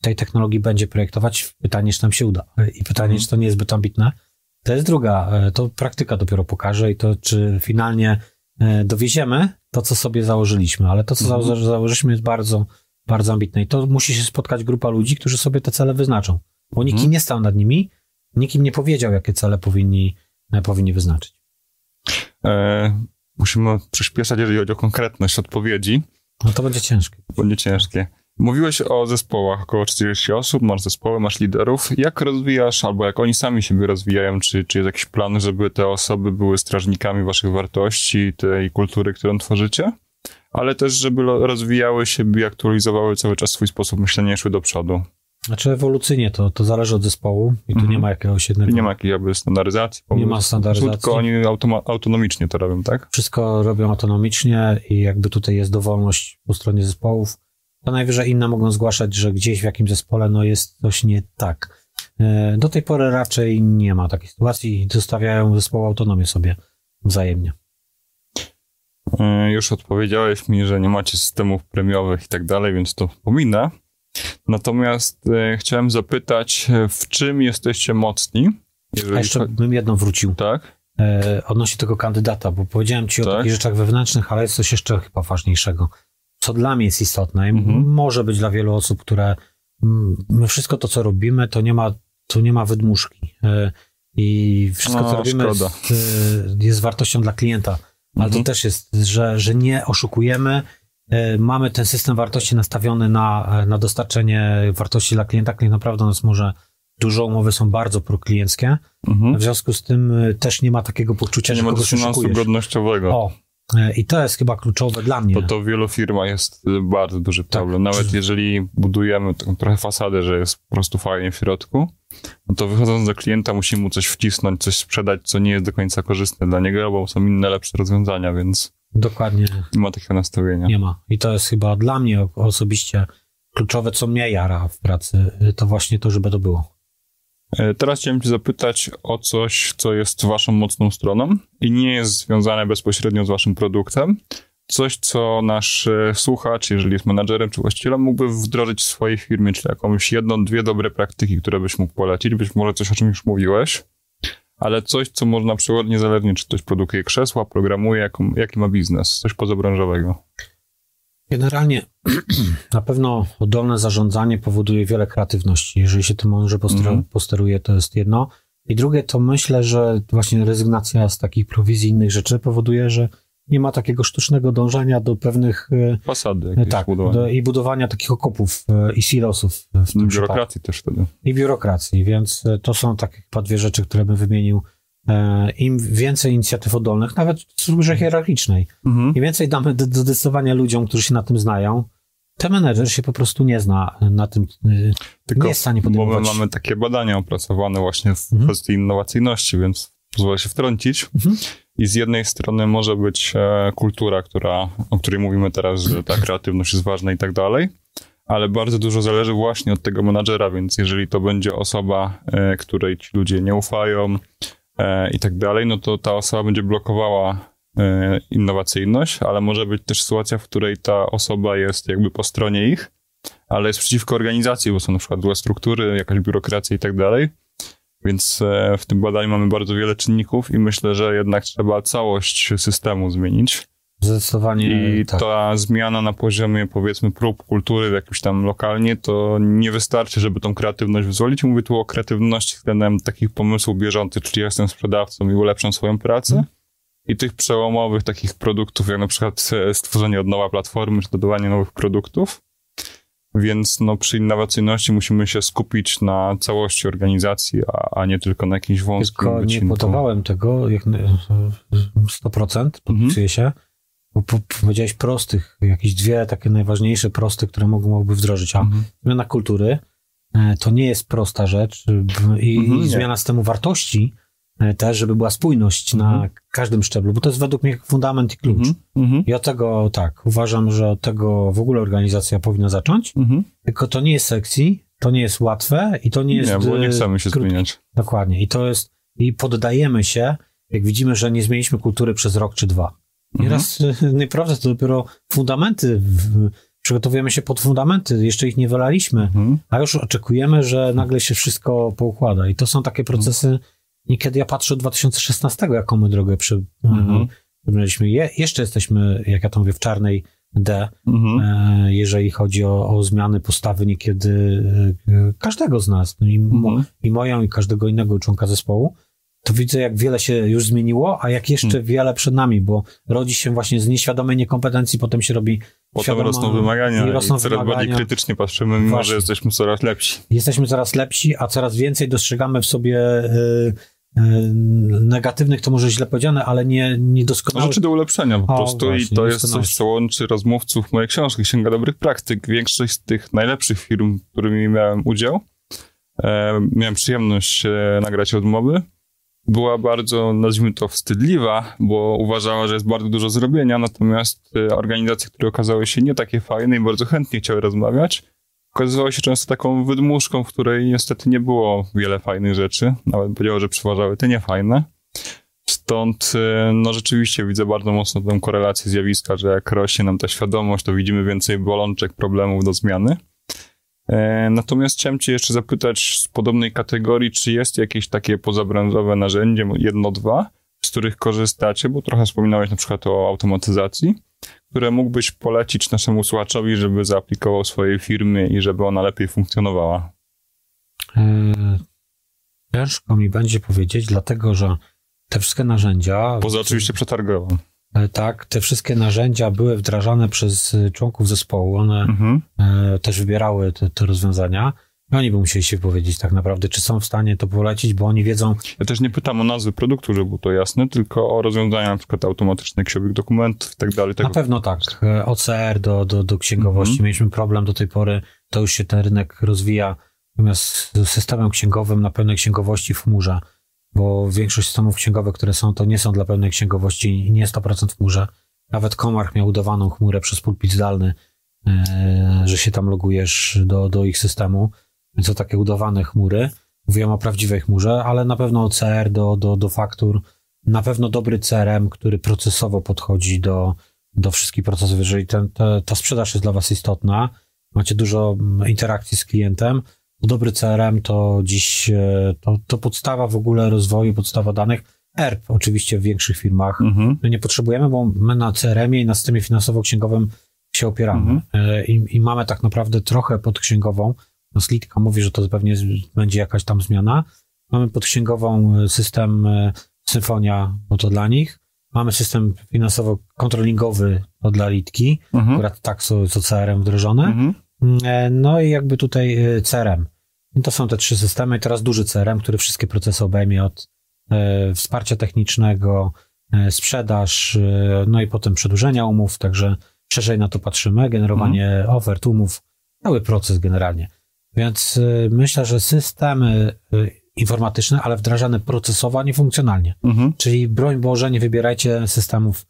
tej technologii będzie projektować. Pytanie, czy nam się uda. I pytanie, Mhm. czy to nie jest zbyt ambitne. To jest druga, e, to praktyka dopiero pokaże i to, czy finalnie e, dowieziemy to, co sobie założyliśmy, ale to, co Mhm. zało- założyliśmy jest bardzo, bardzo ambitne i to musi się spotkać grupa ludzi, którzy sobie te cele wyznaczą, bo nikt Mhm. nie stał nad nimi, nikt im nie powiedział, jakie cele powinni, e, powinni wyznaczyć. E, musimy przyspieszać, jeżeli chodzi o konkretność odpowiedzi. No to będzie ciężkie. Będzie ciężkie. Mówiłeś o zespołach, około 40 osób, masz zespoły, masz liderów. Jak rozwijasz, albo jak oni sami siebie rozwijają? Czy, czy jest jakiś plan, żeby te osoby były strażnikami waszych wartości, tej kultury, którą tworzycie? Ale też, żeby rozwijały siebie, aktualizowały cały czas swój sposób myślenia szły do przodu. Znaczy ewolucyjnie to, to zależy od zespołu i tu Mhm. nie ma jakiegoś jednego... I nie ma jakiejś jakby standaryzacji. Nie ma standaryzacji. Tylko oni autonomicznie to robią, tak? wszystko robią autonomicznie i jakby tutaj jest dowolność po stronie zespołów. To najwyżej inne mogą zgłaszać, że gdzieś w jakimś zespole no jest coś nie tak. E, Do tej pory raczej nie ma takiej sytuacji i zostawiają zespołu autonomię sobie wzajemnie. E, Już odpowiedziałeś mi, że nie macie systemów premiowych i tak dalej, więc to pominę. Natomiast e, chciałem zapytać, w czym jesteście mocni? A jeszcze chodzi- bym jedną wrócił Tak? odnośnie tego kandydata, bo powiedziałem ci o Tak. takich rzeczach wewnętrznych, ale jest coś jeszcze chyba ważniejszego. Co dla mnie jest istotne Mhm. może być dla wielu osób, które mm, my wszystko to, co robimy, to nie ma, to nie ma wydmuszki. E, I wszystko, No, co robimy, szkoda. jest, e, jest wartością dla klienta. Ale Mhm. to też jest, że, że nie oszukujemy. E, Mamy ten system wartości nastawiony na, na dostarczenie wartości dla klienta. Klient naprawdę nas może, dużo umowy są bardzo proklienckie. Mhm. W związku z tym też nie ma takiego poczucia, Nie że ma kogoś oszukujesz. godnościowego. O, i to jest chyba kluczowe dla mnie. To to w wielu firmach jest y, bardzo duży Tak. problem. Nawet jeżeli budujemy taką trochę fasadę, że jest po prostu fajnie w środku, no to wychodząc do klienta musimy mu coś wcisnąć, coś sprzedać, co nie jest do końca korzystne dla niego, bo są inne, lepsze rozwiązania, więc Dokładnie nie ma takiego nastawienia. nie ma. I to jest chyba dla mnie osobiście kluczowe, co mnie jara w pracy, y, to właśnie to, żeby to było. E, Teraz chciałem Cię zapytać o coś, co jest Waszą mocną stroną i nie jest związane bezpośrednio z Waszym produktem. Coś, co nasz e, słuchacz, jeżeli jest menadżerem czy właścicielem, mógłby wdrożyć w swojej firmie, czyli jakąś jedną, dwie dobre praktyki, które byś mógł polecić. Być może coś, o czym już mówiłeś, ale coś, co można przełożyć niezależnie, czy ktoś produkuje krzesła, programuje, jaką, jaki ma biznes, coś pozabranżowego. Generalnie na pewno oddolne zarządzanie powoduje wiele kreatywności. Jeżeli się tym mądrze poster- Mhm. posteruje, to jest jedno. I drugie to myślę, że właśnie rezygnacja z takich prowizji innych rzeczy powoduje, że nie ma takiego sztucznego dążenia do pewnych y, Fasady jakieś tak, budowane. do, i budowania takich okopów e, i silosów w tym przypadku. Biurokracji też wtedy. I biurokracji, więc e, to są takie chyba dwie rzeczy, które bym wymienił. E, Im więcej inicjatyw oddolnych, nawet w strukturze hierarchicznej, Mhm. im więcej damy do, do decydowania ludziom, którzy się na tym znają, ten menedżer się po prostu nie zna na tym. y, Tylko, nie jest w stanie bo my podejmować. mamy takie badania opracowane właśnie w Mhm. kwestii innowacyjności, więc pozwolę się wtrącić. Mhm. I z jednej strony może być e, kultura, która, o której mówimy teraz, że ta kreatywność jest ważna i tak dalej, ale bardzo dużo zależy właśnie od tego menadżera, więc jeżeli to będzie osoba, e, której ci ludzie nie ufają i tak dalej, no to ta osoba będzie blokowała e, innowacyjność, ale może być też sytuacja, w której ta osoba jest jakby po stronie ich, ale jest przeciwko organizacji, bo są na przykład złe struktury, jakaś biurokracja i tak dalej. Więc e, w tym badaniu mamy bardzo wiele czynników i myślę, że jednak trzeba całość systemu zmienić. Zdecydowanie I tak. ta zmiana na poziomie, powiedzmy, prób kultury jakimś tam lokalnie, to nie wystarczy, żeby tą kreatywność wyzwolić. Mówię tu o kreatywności względem takich pomysłów bieżących, czyli ja jestem sprzedawcą i ulepszam swoją pracę. Mhm. I tych przełomowych takich produktów, jak na przykład stworzenie od nowa platformy, czy dodawanie nowych produktów. Więc no, przy innowacyjności musimy się skupić na całości organizacji, a, a nie tylko na jakimś wąskim Tylko nie podawałem tego jak, e, 100%, podpisuję się. Powiedziałeś prostych, jakieś dwie takie najważniejsze prosty, które mogą, mogłyby wdrożyć. A Mhm. zmiana kultury e, to nie jest prosta rzecz b- i, Mhm, i zmiana systemu wartości e, też, żeby była spójność na Mhm. każdym szczeblu, bo to jest według mnie fundament i klucz. Mhm. Mhm. I od tego, tak, uważam, że od tego w ogóle organizacja powinna zacząć, Mhm. tylko to nie jest sekcji, to nie jest łatwe i to nie jest... Nie, bo nie e, chcemy się krótkie. zmieniać. Dokładnie. I to jest, i poddajemy się, jak widzimy, że nie zmieniliśmy kultury przez rok czy dwa. Mhm. Nieraz y, nieprawda, to dopiero fundamenty, w, przygotowujemy się pod fundamenty, jeszcze ich nie wylaliśmy, Mhm. a już oczekujemy, że nagle się wszystko poukłada. I to są takie procesy niekiedy ja patrzę od 2016, jaką my drogę przy, Mhm. przybraliśmy. Je, jeszcze jesteśmy, jak ja to mówię, w czarnej D, Mhm. e, jeżeli chodzi o, o zmiany postawy niekiedy e, każdego z nas, no i, mo, Mhm. i moją, i każdego innego członka zespołu, to widzę, jak wiele się już zmieniło, a jak jeszcze Mhm. wiele przed nami, bo rodzi się właśnie z nieświadomej niekompetencji, potem się robi Potem świadoma- rosną wymagania i i, rosną coraz bardziej wymagania. krytycznie patrzymy, mimo Właśnie. że jesteśmy coraz lepsi. jesteśmy coraz lepsi, a coraz więcej dostrzegamy w sobie y, y, negatywnych, to może źle powiedziane, ale nie, No, niedoskonałych. rzeczy do ulepszenia po O, prostu właśnie, i to jest coś, co łączy rozmówców mojej książki Księga Dobrych Praktyk. Większość z tych najlepszych firm, z którymi miałem udział, e, miałem przyjemność e, nagrać odmowy, była bardzo, nazwijmy to, wstydliwa, bo uważała, że jest bardzo dużo zrobienia, natomiast e, organizacje, które okazały się nie takie fajne i bardzo chętnie chciały rozmawiać, okazywały się często taką wydmuszką, w której niestety nie było wiele fajnych rzeczy, nawet powiedział, że przeważały te niefajne. Stąd, e, no rzeczywiście widzę bardzo mocno tę korelację zjawiska, że jak rośnie nam ta świadomość, to widzimy więcej bolączek, problemów do zmiany. E, Natomiast chciałem Cię jeszcze zapytać z podobnej kategorii, czy jest jakieś takie pozabranżowe narzędzie, jedno, dwa, z których korzystacie, bo trochę wspominałeś na przykład o automatyzacji, które mógłbyś polecić naszemu słuchaczowi, żeby zaaplikował swojej firmie i żeby ona lepiej funkcjonowała. E, ciężko mi będzie powiedzieć, dlatego że te wszystkie narzędzia. Poza oczywiście przetargową. E, Tak, te wszystkie narzędzia były wdrażane przez e, członków zespołu. One Mhm. e, też wybierały te, te rozwiązania. I oni by musieli się powiedzieć tak naprawdę, czy są w stanie to polecić, bo oni wiedzą, Ja też nie pytam o nazwy produktu, żeby było to jasne, tylko o rozwiązania na przykład automatyczne książek dokumentów i tak dalej. Na pewno tak. OCR do, do, do księgowości. Mhm. Mieliśmy problem do tej pory, to już się ten rynek rozwija. Natomiast z systemem księgowym na pełnej księgowości w chmurze, bo większość systemów księgowych, które są, to nie są dla pełnej księgowości nie 100% w chmurze. Nawet Komarch miał udawaną chmurę przez pulpit zdalny, e, że się tam logujesz do, do ich systemu. Więc to takie udawane chmury. Mówiłem o prawdziwej chmurze, ale na pewno OCR do, do, do faktur, na pewno dobry CRM, który procesowo podchodzi do, do wszystkich procesów. Jeżeli ten, te, ta sprzedaż jest dla Was istotna, macie dużo mm, interakcji z klientem, dobry CRM to dziś e, to, to podstawa w ogóle rozwoju, podstawa danych. ERP oczywiście w większych firmach Mhm. my nie potrzebujemy, bo my na CRM-ie i na systemie finansowo-księgowym się opieramy. Mhm. E, I, I mamy tak naprawdę trochę podksięgową. No Slitka mówi, że to pewnie będzie jakaś tam zmiana. Mamy podksięgową e, system Symfonia, bo to dla nich. Mamy system finansowo-kontrolingowy, to dla Litki. Mhm. Akurat tak są, są CRM wdrożone. Mhm. E, No i jakby tutaj e, CRM. I to są te trzy systemy i teraz duży CRM, który wszystkie procesy obejmie od e, wsparcia technicznego, sprzedaż, no i potem przedłużenia umów, także szerzej na to patrzymy, generowanie ofert, umów, cały proces generalnie. Więc myślę, że systemy informatyczne, ale wdrażane procesowo, a nie funkcjonalnie. Mhm. Czyli broń Boże, nie wybierajcie systemów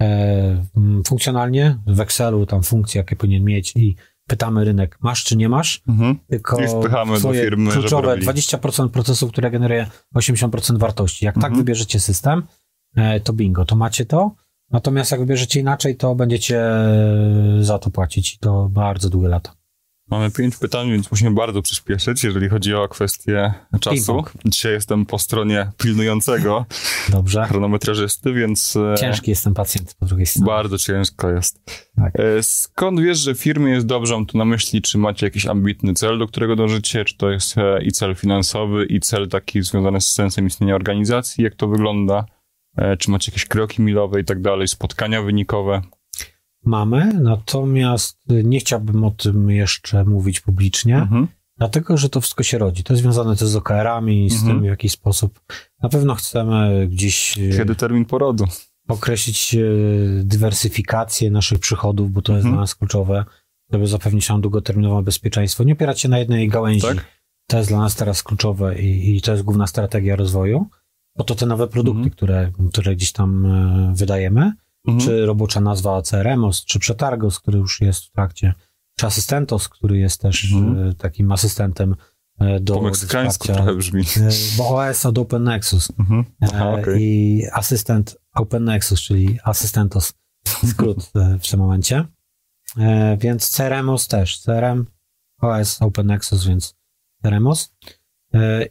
e, funkcjonalnie, w Excelu tam funkcje, jakie powinien mieć i pytamy rynek, masz czy nie masz, Mhm. tylko I wpychamy do firmy, kluczowe robili. 20% procesu, które generuje 80% wartości. Jak tak Mhm. wybierzecie system, e, to bingo, to macie to. Natomiast jak wybierzecie inaczej, to będziecie za to płacić i to bardzo długie lata. Mamy pięć pytań, więc musimy bardzo przyspieszyć, jeżeli chodzi o kwestię czasu. Dzisiaj jestem po stronie pilnującego Dobrze? chronometrażysty, więc e, Ciężki jest ten pacjent po drugiej stronie. bardzo ciężko jest. Tak. E, Skąd wiesz, że firmie jest dobrze? Mam tu na myśli, czy macie jakiś ambitny cel, do którego dążycie, czy to jest e, i cel finansowy, i cel taki związany z sensem istnienia organizacji, jak to wygląda? Czy macie jakieś kroki milowe i tak dalej, spotkania wynikowe? Mamy, natomiast nie chciałbym o tym jeszcze mówić publicznie, Mhm. dlatego że to wszystko się rodzi. To jest związane też z OKR-ami, z Mhm. tym w jakiś sposób. Na pewno chcemy gdzieś e, Kiedy termin porodu? określić e, dywersyfikację naszych przychodów, bo to jest Mhm. dla nas kluczowe, żeby zapewnić nam długoterminowe bezpieczeństwo. Nie opierać się na jednej gałęzi. Tak? To jest dla nas teraz kluczowe i, i to jest główna strategia rozwoju. Bo to te nowe produkty, Mhm. które, które gdzieś tam e, wydajemy, Mhm. czy robocza nazwa CRMOS, czy Przetargos, który już jest w trakcie, czy Asystentos, który jest też Mhm. e, takim asystentem e, do Po meksykańsku trochę brzmi. e, Bo OS od Open Nexus Mhm. Aha, okej. i asystent Open Nexus, czyli Asystentos, skrót w tym momencie. Więc CRMOS też, CRM, OS Open Nexus, więc CRMOS.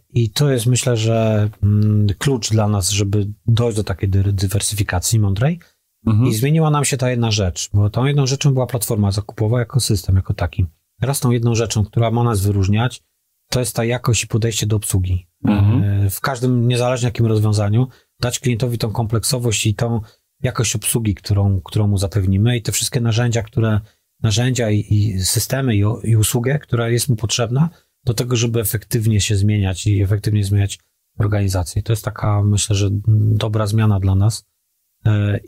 I to jest, myślę, że mm, klucz dla nas, żeby dojść do takiej dy- dywersyfikacji mądrej. Mhm. I zmieniła nam się ta jedna rzecz, bo tą jedną rzeczą była platforma zakupowa jako system, jako taki. Teraz tą jedną rzeczą, która ma nas wyróżniać, to jest ta jakość i podejście do obsługi. Mhm. E, W każdym, niezależnie jakim rozwiązaniu, dać klientowi tą kompleksowość i tą jakość obsługi, którą, którą mu zapewnimy i te wszystkie narzędzia, które, narzędzia i, i systemy i, i usługę, która jest mu potrzebna do tego, żeby efektywnie się zmieniać i efektywnie zmieniać organizację. To jest taka, myślę, że dobra zmiana dla nas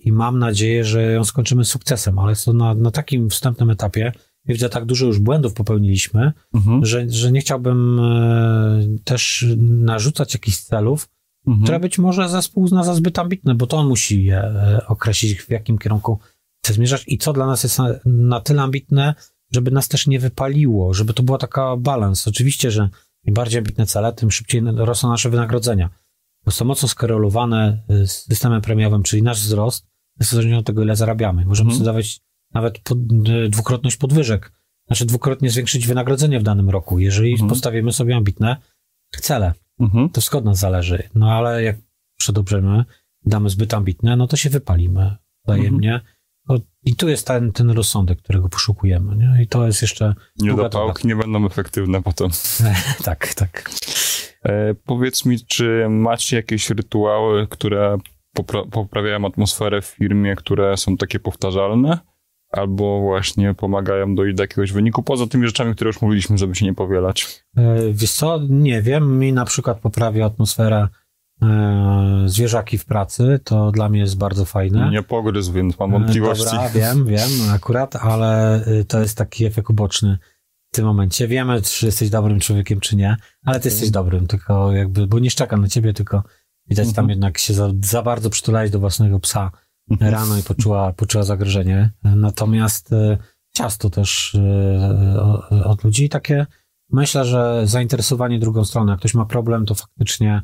i mam nadzieję, że ją skończymy sukcesem, ale to na, na takim wstępnym etapie. Ja widzę, tak dużo już błędów popełniliśmy, Mhm. że, że nie chciałbym e, też narzucać jakichś celów, Mhm. które być może zespół uzna za zbyt ambitne, bo to on musi je e, określić, w jakim kierunku chce zmierzać i co dla nas jest na, na tyle ambitne, żeby nas też nie wypaliło, żeby to była taka balans. Oczywiście, że im bardziej ambitne cele, tym szybciej rosną nasze wynagrodzenia. Są mocno skorelowane e, z systemem premiowym, czyli nasz wzrost jest zależny od tego, ile zarabiamy. Możemy Mhm. sobie dawać nawet pod, e, dwukrotność podwyżek, znaczy dwukrotnie zwiększyć wynagrodzenie w danym roku, jeżeli Mhm. postawimy sobie ambitne cele. Mhm. To od nas zależy. No ale jak przedobrzemy, damy zbyt ambitne, no to się wypalimy wzajemnie. Mhm. I tu jest ten, ten rozsądek, którego poszukujemy. Nie? I to jest jeszcze. Niedopałki nie będą efektywne potem. tak, tak. E, powiedz mi, czy macie jakieś rytuały, które popra- poprawiają atmosferę w firmie, które są takie powtarzalne? Albo właśnie pomagają dojść do jakiegoś wyniku, poza tymi rzeczami, które już mówiliśmy, żeby się nie powielać. E, Wiesz co, nie wiem, mi na przykład poprawia atmosferę e, zwierzaki w pracy, to dla mnie jest bardzo fajne. Nie pogryzł, więc mam wątpliwości. Dobra, wiem, wiem akurat, ale to jest taki efekt uboczny w tym momencie. Wiemy, czy jesteś dobrym człowiekiem, czy nie, ale ty jesteś dobrym, tylko jakby, bo nie szczekam na ciebie, tylko widać tam Mhm. jednak się za, za bardzo przytulałeś do własnego psa rano i poczuła, poczuła zagrożenie. Natomiast y, ciasto też y, o- od ludzi takie, myślę, że zainteresowanie drugą stroną. Jak ktoś ma problem, to faktycznie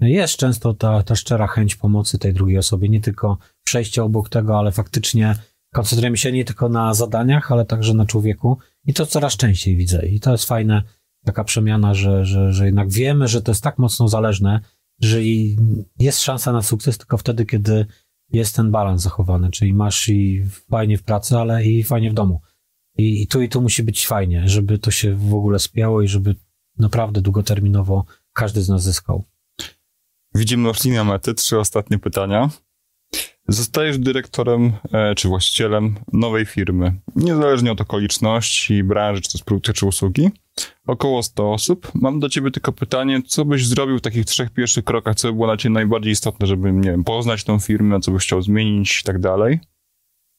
jest często ta, ta szczera chęć pomocy tej drugiej osobie, nie tylko przejście obok tego, ale faktycznie koncentrujemy się nie tylko na zadaniach, ale także na człowieku i to coraz częściej widzę i to jest fajne, taka przemiana, że, że, że jednak wiemy, że to jest tak mocno zależne, że jest szansa na sukces tylko wtedy, kiedy jest ten balans zachowany, czyli masz i fajnie w pracy, ale i fajnie w domu. I, I tu i tu musi być fajnie, żeby to się w ogóle spięło i żeby naprawdę długoterminowo każdy z nas zyskał. Widzimy już mety, trzy ostatnie pytania. Zostajesz dyrektorem e, czy właścicielem nowej firmy, niezależnie od okoliczności, branży, czy to jest produkcja, czy usługi. Około 100 osób. Mam do ciebie tylko pytanie, co byś zrobił w takich trzech pierwszych krokach, co by było dla ciebie najbardziej istotne, żeby, nie wiem, poznać tą firmę, co byś chciał zmienić i tak dalej.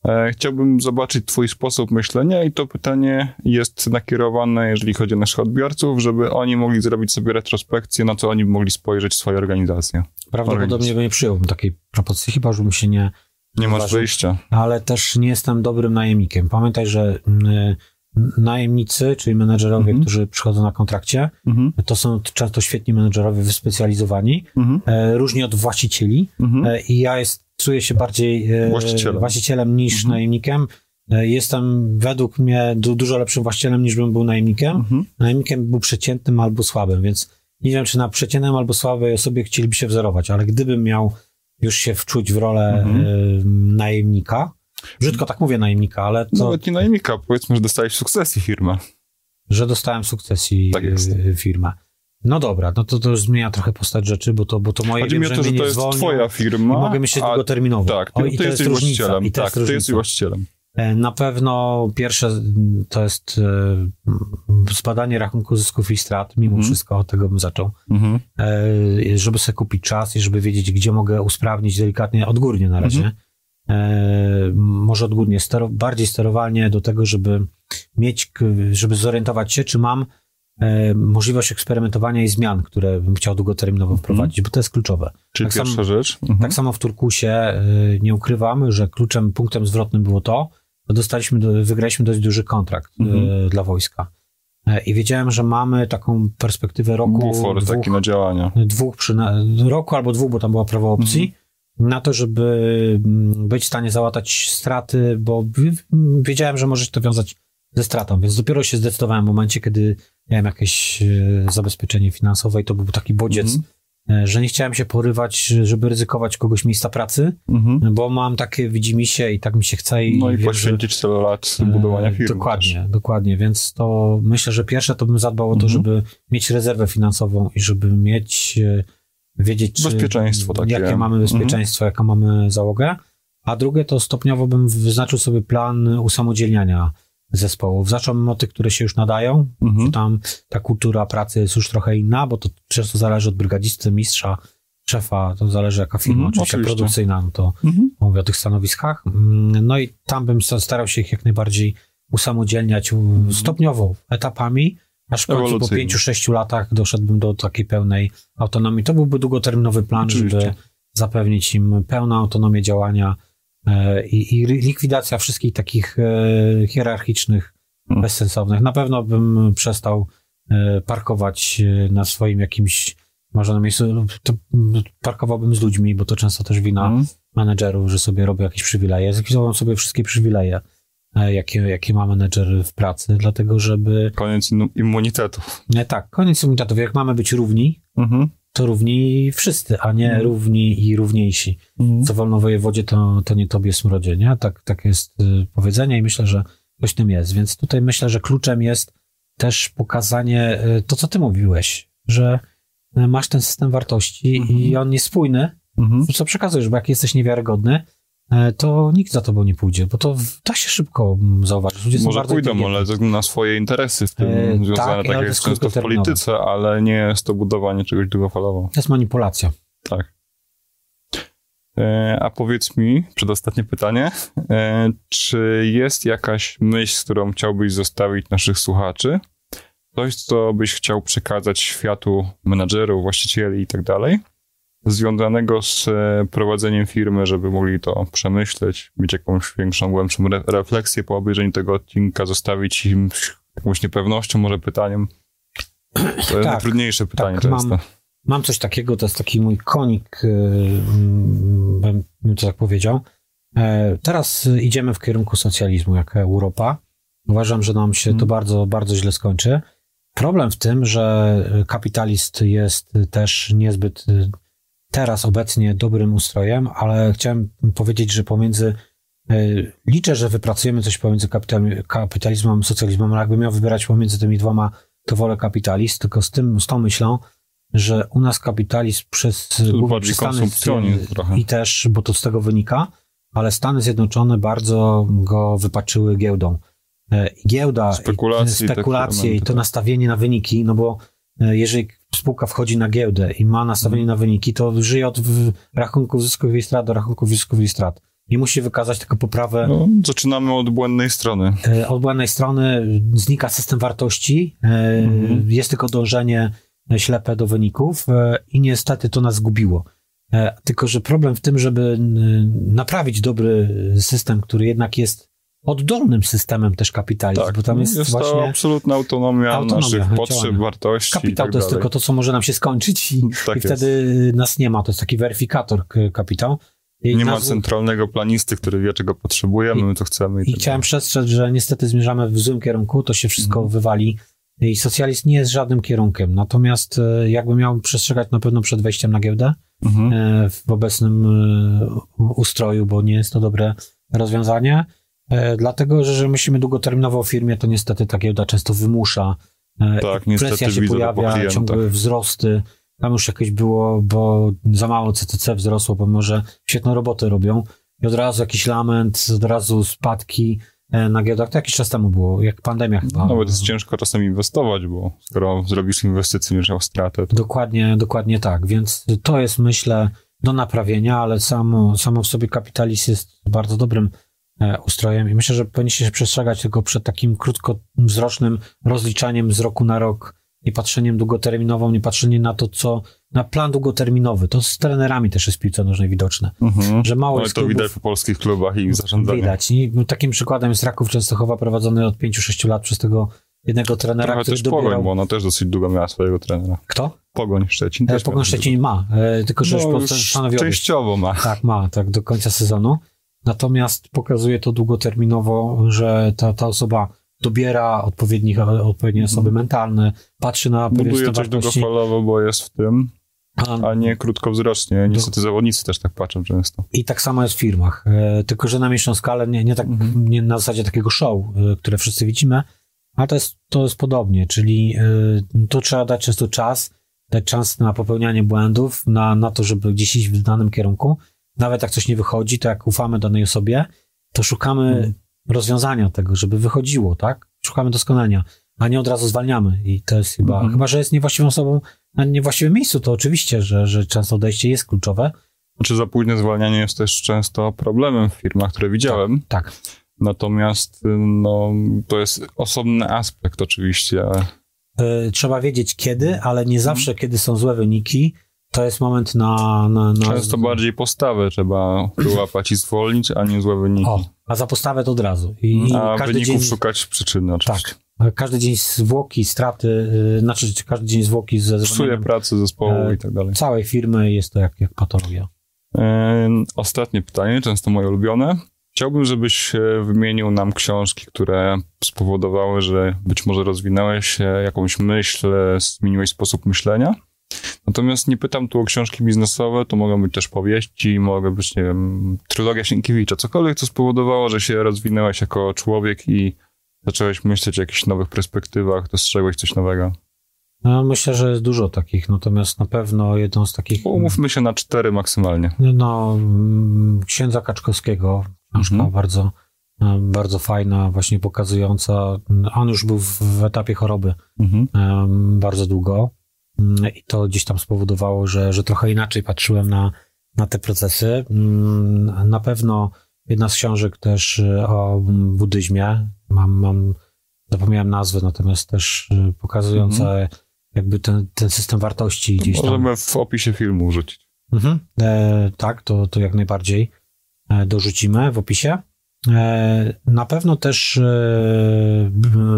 E, Chciałbym zobaczyć twój sposób myślenia i to pytanie jest nakierowane, jeżeli chodzi o naszych odbiorców, żeby oni mogli zrobić sobie retrospekcję, na co oni mogli spojrzeć w swojej organizacji. Prawdopodobnie Organizm. by nie przyjąłbym takiej propozycji, chyba żebym się nie, Nie masz Uważam. wyjścia. ale też nie jestem dobrym najemnikiem. Pamiętaj, że mm, najemnicy, czyli menedżerowie, Mhm. którzy przychodzą na kontrakcie, Mhm, to są często świetni menedżerowie wyspecjalizowani, mhm, e, różni od właścicieli e, i ja jest, czuję się bardziej e, Właścicielem. właścicielem niż Mhm. najemnikiem. E, Jestem według mnie du, dużo lepszym właścicielem niż bym był najemnikiem. Mhm. Najemnikiem był przeciętnym albo słabym, więc nie wiem, czy na przeciętnym albo słabej osobie chcieliby się wzorować, ale gdybym miał już się wczuć w rolę Mhm. y, najemnika, brzydko tak mówię najemnika, ale to, Nawet nie najemnika, powiedzmy, że dostałeś sukcesji firmę. że dostałem sukcesji Tak firmę. No dobra, no to to już zmienia trochę postać rzeczy, bo to, bo to moje Chodzi mi o to, że to jest twoja firma. i mogę myśleć a- długoterminowo. Tak, O, ty, i ty to jest jesteś różnica. właścicielem. I to Tak, jest ty jesteś właścicielem. E, Na pewno pierwsze to jest e, zbadanie rachunku zysków i strat, mimo Mhm. wszystko od tego bym zaczął. Mhm. e, żeby sobie kupić czas i żeby wiedzieć, gdzie mogę usprawnić delikatnie, odgórnie na razie. E, może odgórnie, stero, bardziej sterowalnie do tego, żeby mieć, żeby zorientować się, czy mam możliwość eksperymentowania i zmian, które bym chciał długoterminowo wprowadzić, bo to jest kluczowe. Czyli Tak pierwsza rzecz. Mhm. Tak samo w Turkusie e, nie ukrywamy, że kluczem, punktem zwrotnym było to, że dostaliśmy, do, wygraliśmy dość duży kontrakt e, Mhm. dla wojska. E, I wiedziałem, że mamy taką perspektywę roku Bufor dwóch, taki na działania. dwóch przyna- roku albo dwóch, bo tam była prawo opcji, na to, żeby mm, być w stanie załatać straty, bo wiedziałem, że może się to wiązać ze stratą, więc dopiero się zdecydowałem w momencie, kiedy miałem jakieś e, zabezpieczenie finansowe i to był taki bodziec, Mhm. e, że nie chciałem się porywać, żeby ryzykować kogoś miejsca pracy, Mhm. bo mam takie widzimisię i tak mi się chce i, No i wiem, że- poświęcić tyle lat E, budowania firmy. Dokładnie, dokładnie, więc to myślę, że pierwsze to bym zadbał o to, Mhm. żeby mieć rezerwę finansową i żeby mieć, e, wiedzieć, czy, Bezpieczeństwo takie. jakie mamy Mhm. bezpieczeństwo, jaką mamy załogę, a drugie to stopniowo bym wyznaczył sobie plan usamodzielniania zespołów. Zacząłbym od tych, które się już nadają, Mhm. tam ta kultura pracy jest już trochę inna, bo to często zależy od brygadzisty, mistrza, szefa, to zależy jaka firma, Mhm, oczywiście, oczywiście. produkcyjna, no to Mhm. mówię o tych stanowiskach. Mm, No i tam bym sta- starał się ich jak najbardziej usamodzielniać u- stopniowo, etapami, aż w końcu po Ewolucyjnie. 5-6 latach doszedłbym do takiej pełnej autonomii. To byłby długoterminowy plan, Oczywiście. żeby zapewnić im pełną autonomię działania i, i likwidacja wszystkich takich e, hierarchicznych, Hmm. bezsensownych. Na pewno bym przestał e, parkować e, na swoim jakimś marzonym miejscu. lub To mm, parkowałbym z ludźmi, bo to często też wina Mhm. menedżerów, że sobie robią jakieś przywileje. Zlikwidowałem sobie wszystkie przywileje, e, jakie, jakie ma menedżer w pracy, dlatego żeby... Koniec. Nie, tak, koniec immunitetów. Jak mamy być równi, Mhm. To równi wszyscy, a nie Mhm. równi i równiejsi. Co wolno wojewodzie, to, to nie tobie smrodzie, nie? Tak, tak jest y, powiedzenie i myślę, że coś tym jest. Więc tutaj myślę, że kluczem jest też pokazanie y, to, co ty mówiłeś, że y, masz ten system wartości Mhm. i on jest spójny, Mhm. co przekazujesz, bo jak jesteś niewiarygodny, to nikt za tobą nie pójdzie, bo to da się szybko mm, zauważyć. Ludzie Może pójdą, inteligentni. ale ze względu na swoje interesy w tym E, związane, tak, tak, jak jest często w polityce, ale nie jest to budowanie czegoś długofalowo. To jest manipulacja. Tak. E, A powiedz mi, przedostatnie pytanie, e, czy jest jakaś myśl, z którą chciałbyś zostawić naszych słuchaczy? Coś, co byś chciał przekazać światu menadżerów, właścicieli i tak dalej, związanego z e, prowadzeniem firmy, żeby mogli to przemyśleć, mieć jakąś większą, głębszą re- refleksję po obejrzeniu tego odcinka, zostawić im jakąś niepewnością, może pytaniem? To jest Tak, najtrudniejsze pytanie tak, mam- często. Mam coś takiego, to jest taki mój konik, y, mm, bym bym to tak powiedział. E, Teraz idziemy w kierunku socjalizmu, jak Europa. Uważam, że nam się to Mhm. bardzo, bardzo źle skończy. Problem w tym, że kapitalist jest też niezbyt teraz obecnie dobrym ustrojem, ale chciałem powiedzieć, że pomiędzy y, liczę, że wypracujemy coś pomiędzy kapital- kapitalizmem a socjalizmem, ale jakbym miał wybierać pomiędzy tymi dwoma, to wolę kapitalizm, tylko z tym, z tą myślą, że u nas kapitalizm przez bardziej konsumpcjonizm i też, bo to z tego wynika, ale Stany Zjednoczone bardzo go wypaczyły giełdą. E, Giełda, Spekulacje i, spekulacje i to tak. nastawienie na wyniki, no bo e, jeżeli spółka wchodzi na giełdę i ma nastawienie na wyniki, to żyje od rachunków zysków i strat do rachunków zysków i strat. Nie musi wykazać tylko poprawę No, zaczynamy od błędnej strony. E, Od błędnej strony znika system wartości, e, Mhm. jest tylko dążenie ślepe do wyników e, i niestety to nas zgubiło. E, Tylko, że problem w tym, żeby naprawić dobry system, który jednak jest oddolnym systemem też kapitalizmu, Tak, bo tam jest, jest to właśnie absolutna autonomia, Autonomia naszych potrzeb, działania. wartości i kapitał tak to jest tylko to, co może nam się skończyć i, Tak i wtedy nas nie ma. To jest taki weryfikator kapitał. I Nie ma nazw- centralnego planisty, który wie, czego potrzebujemy, I- my to chcemy. I tak chciałem przestrzec, że niestety zmierzamy w złym kierunku, to się wszystko Mhm. wywali i socjalizm nie jest żadnym kierunkiem. Natomiast e, jakbym miał przestrzegać na pewno przed wejściem na giełdę e, w obecnym e, ustroju, bo nie jest to dobre rozwiązanie. E, Dlatego, że, że myślimy długoterminowo o firmie, to niestety ta giełda często wymusza. e, Tak, niestety presja się pojawia, ciągłe wzrosty. Tam już jakieś było, bo za mało CCC wzrosło, pomimo że świetną robotę robią. I od razu jakiś lament, od razu spadki e, na giełdach. To jakiś czas temu było, jak pandemia chyba. Nawet jest ciężko czasem inwestować, bo skoro zrobisz inwestycję, będziesz miał stratę, to Dokładnie, dokładnie tak. Więc to jest, myślę, do naprawienia, ale samo, samo w sobie kapitalizm jest bardzo dobrym ustrojem i myślę, że powinniście się przestrzegać tylko przed takim krótkowzrocznym rozliczaniem z roku na rok, nie patrzeniem długoterminową, nie patrzeniem na to, co, na plan długoterminowy. To z trenerami też jest w piłce nożnej widoczne, mhm. że mało Ale jest to klubów, widać po polskich klubach i zarządzaniu. widać. I takim przykładem jest Raków Częstochowa prowadzony od 5-6 lat przez tego jednego trenera, Trochę który też dobierał... Pogoń, bo ona też dosyć długo miała swojego trenera. Kto? Pogoń Szczecin E, też Pogoń miał Szczecin ma, e, tylko że no, już już częściowo ma. Tak, ma, tak, do końca sezonu. Natomiast pokazuje to długoterminowo, że ta, ta osoba dobiera odpowiednich, odpowiednie osoby mentalne, patrzy na Buduje coś wartości. długofalowo, bo jest w tym, A- a nie krótkowzrocznie. Niestety zawodnicy też tak patrzą często. I tak samo jest w firmach, e, tylko że na mniejszą skalę, nie, nie, tak, Mhm. nie na zasadzie takiego show, e, które wszyscy widzimy, ale to jest, to jest podobnie, czyli e, tu trzeba dać często czas, dać czas na popełnianie błędów, na, na to, żeby gdzieś iść w danym kierunku. Nawet jak coś nie wychodzi, to jak ufamy danej osobie, to szukamy Mhm. rozwiązania tego, żeby wychodziło, tak? Szukamy doskonalenia, a nie od razu zwalniamy. I to jest chyba, Mhm. chyba że jest niewłaściwą osobą na niewłaściwym miejscu, to oczywiście, że, że często odejście jest kluczowe. Znaczy za późne zwalnianie jest też często problemem w firmach, które widziałem. Tak. Natomiast y, no, to jest osobny aspekt oczywiście. Y, trzeba wiedzieć kiedy, ale nie zawsze, kiedy są złe wyniki, to jest moment na... na, na Często bardziej postawę trzeba wyłapać i zwolnić, a nie złe wyniki. O, a za postawę to od razu. I, a wyników dzień... szukać przyczyny oczywiście. Tak. Każdy dzień zwłoki, straty, y, znaczy każdy dzień zwłoki ze Psuje pracę zespołu E, i tak dalej. całej firmy jest to jak, jak patologia. Ym, Ostatnie pytanie, często moje ulubione. Chciałbym, żebyś e, wymienił nam książki, które spowodowały, że być może rozwinąłeś e, jakąś myśl, e, zmieniłeś sposób myślenia. Natomiast nie pytam tu o książki biznesowe, to mogą być też powieści, mogą być, nie wiem, trylogia Sienkiewicza, cokolwiek, co spowodowało, że się rozwinąłeś jako człowiek i zacząłeś myśleć o jakichś nowych perspektywach, dostrzegłeś coś nowego. No, myślę, że jest dużo takich, natomiast na pewno jedną z takich... Umówmy się na cztery maksymalnie. No, mm, księdza Kaczkowskiego, książka Mhm. bardzo, e, bardzo fajna, właśnie pokazująca. On już był w, etapie choroby Mhm. em, bardzo długo i to gdzieś tam spowodowało, że, że trochę inaczej patrzyłem na, na te procesy. Mm, Na pewno jedna z książek też e, o buddyzmie, mam, mam zapomniałem nazwę, natomiast też e, pokazująca jakby ten, ten system wartości gdzieś tam. Możemy w opisie filmu użyć. Mhm. E, tak, to, to jak najbardziej e, dorzucimy w opisie. E, na pewno też e,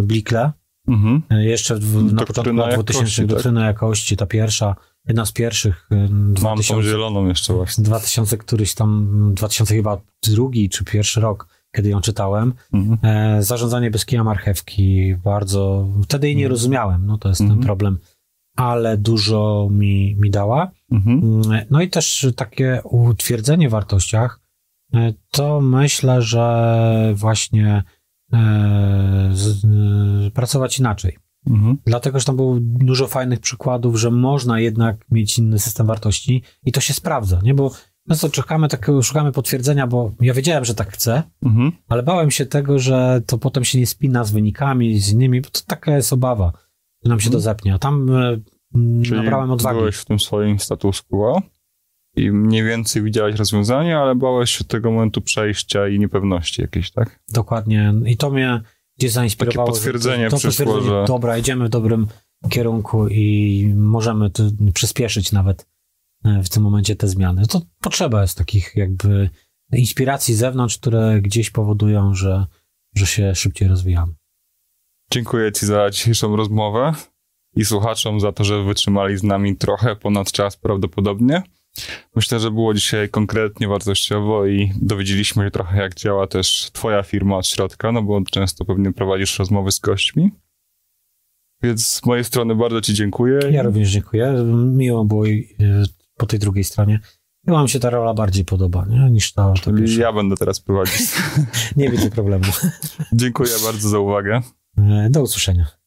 Blikle, Mhm. e, jeszcze w, na początku lat jakości, 2000 tak. doktryna jakości, ta pierwsza, jedna z pierwszych, e, Mam tą 2000, zieloną jeszcze właśnie. 2000 któryś tam, 2000 chyba drugi czy pierwszy rok, kiedy ją czytałem. Mhm. E, zarządzanie bez kija marchewki, bardzo, wtedy jej nie Mhm. rozumiałem, no to jest Mhm. ten problem, ale dużo mi, mi dała. Mhm. Mm, No i też takie utwierdzenie w wartościach, e, to myślę, że właśnie z, e, pracować inaczej. Mhm. Dlatego, że tam było dużo fajnych przykładów, że można jednak mieć inny system wartości i to się sprawdza, nie? Bo często czekamy takiego, szukamy potwierdzenia, bo ja wiedziałem, że tak chcę, Mhm. ale bałem się tego, że to potem się nie spina z wynikami, z innymi, bo to taka jest obawa, że nam się to Mhm. zepnie. A tam e, m, Czyli nabrałem odwagi. byłeś w tym swoim status quo i mniej więcej widziałeś rozwiązanie, ale bałeś się tego momentu przejścia i niepewności jakiejś, tak? Dokładnie. I to mnie gdzieś zainspirowało. Takie potwierdzenie to, to przyszło, potwierdzenie, że- Dobra, idziemy w dobrym kierunku i możemy tu przyspieszyć nawet e, w tym momencie te zmiany. To potrzeba jest takich jakby inspiracji z zewnątrz, które gdzieś powodują, że, że się szybciej rozwijamy. Dziękuję Ci za dzisiejszą rozmowę i słuchaczom za to, że wytrzymali z nami trochę ponad czas prawdopodobnie. Myślę, że było dzisiaj konkretnie wartościowo i dowiedzieliśmy się trochę, jak działa też Twoja firma od środka, no bo często pewnie prowadzisz rozmowy z gośćmi. Więc z mojej strony bardzo Ci dziękuję. Ja również dziękuję. Miło było i, e, po tej drugiej stronie. Chyba mi się ta rola bardziej podoba nie? niż ta, ta pierwsza. ja będę teraz prowadzić. Nie widzę problemu. dziękuję bardzo za uwagę. E, Do usłyszenia.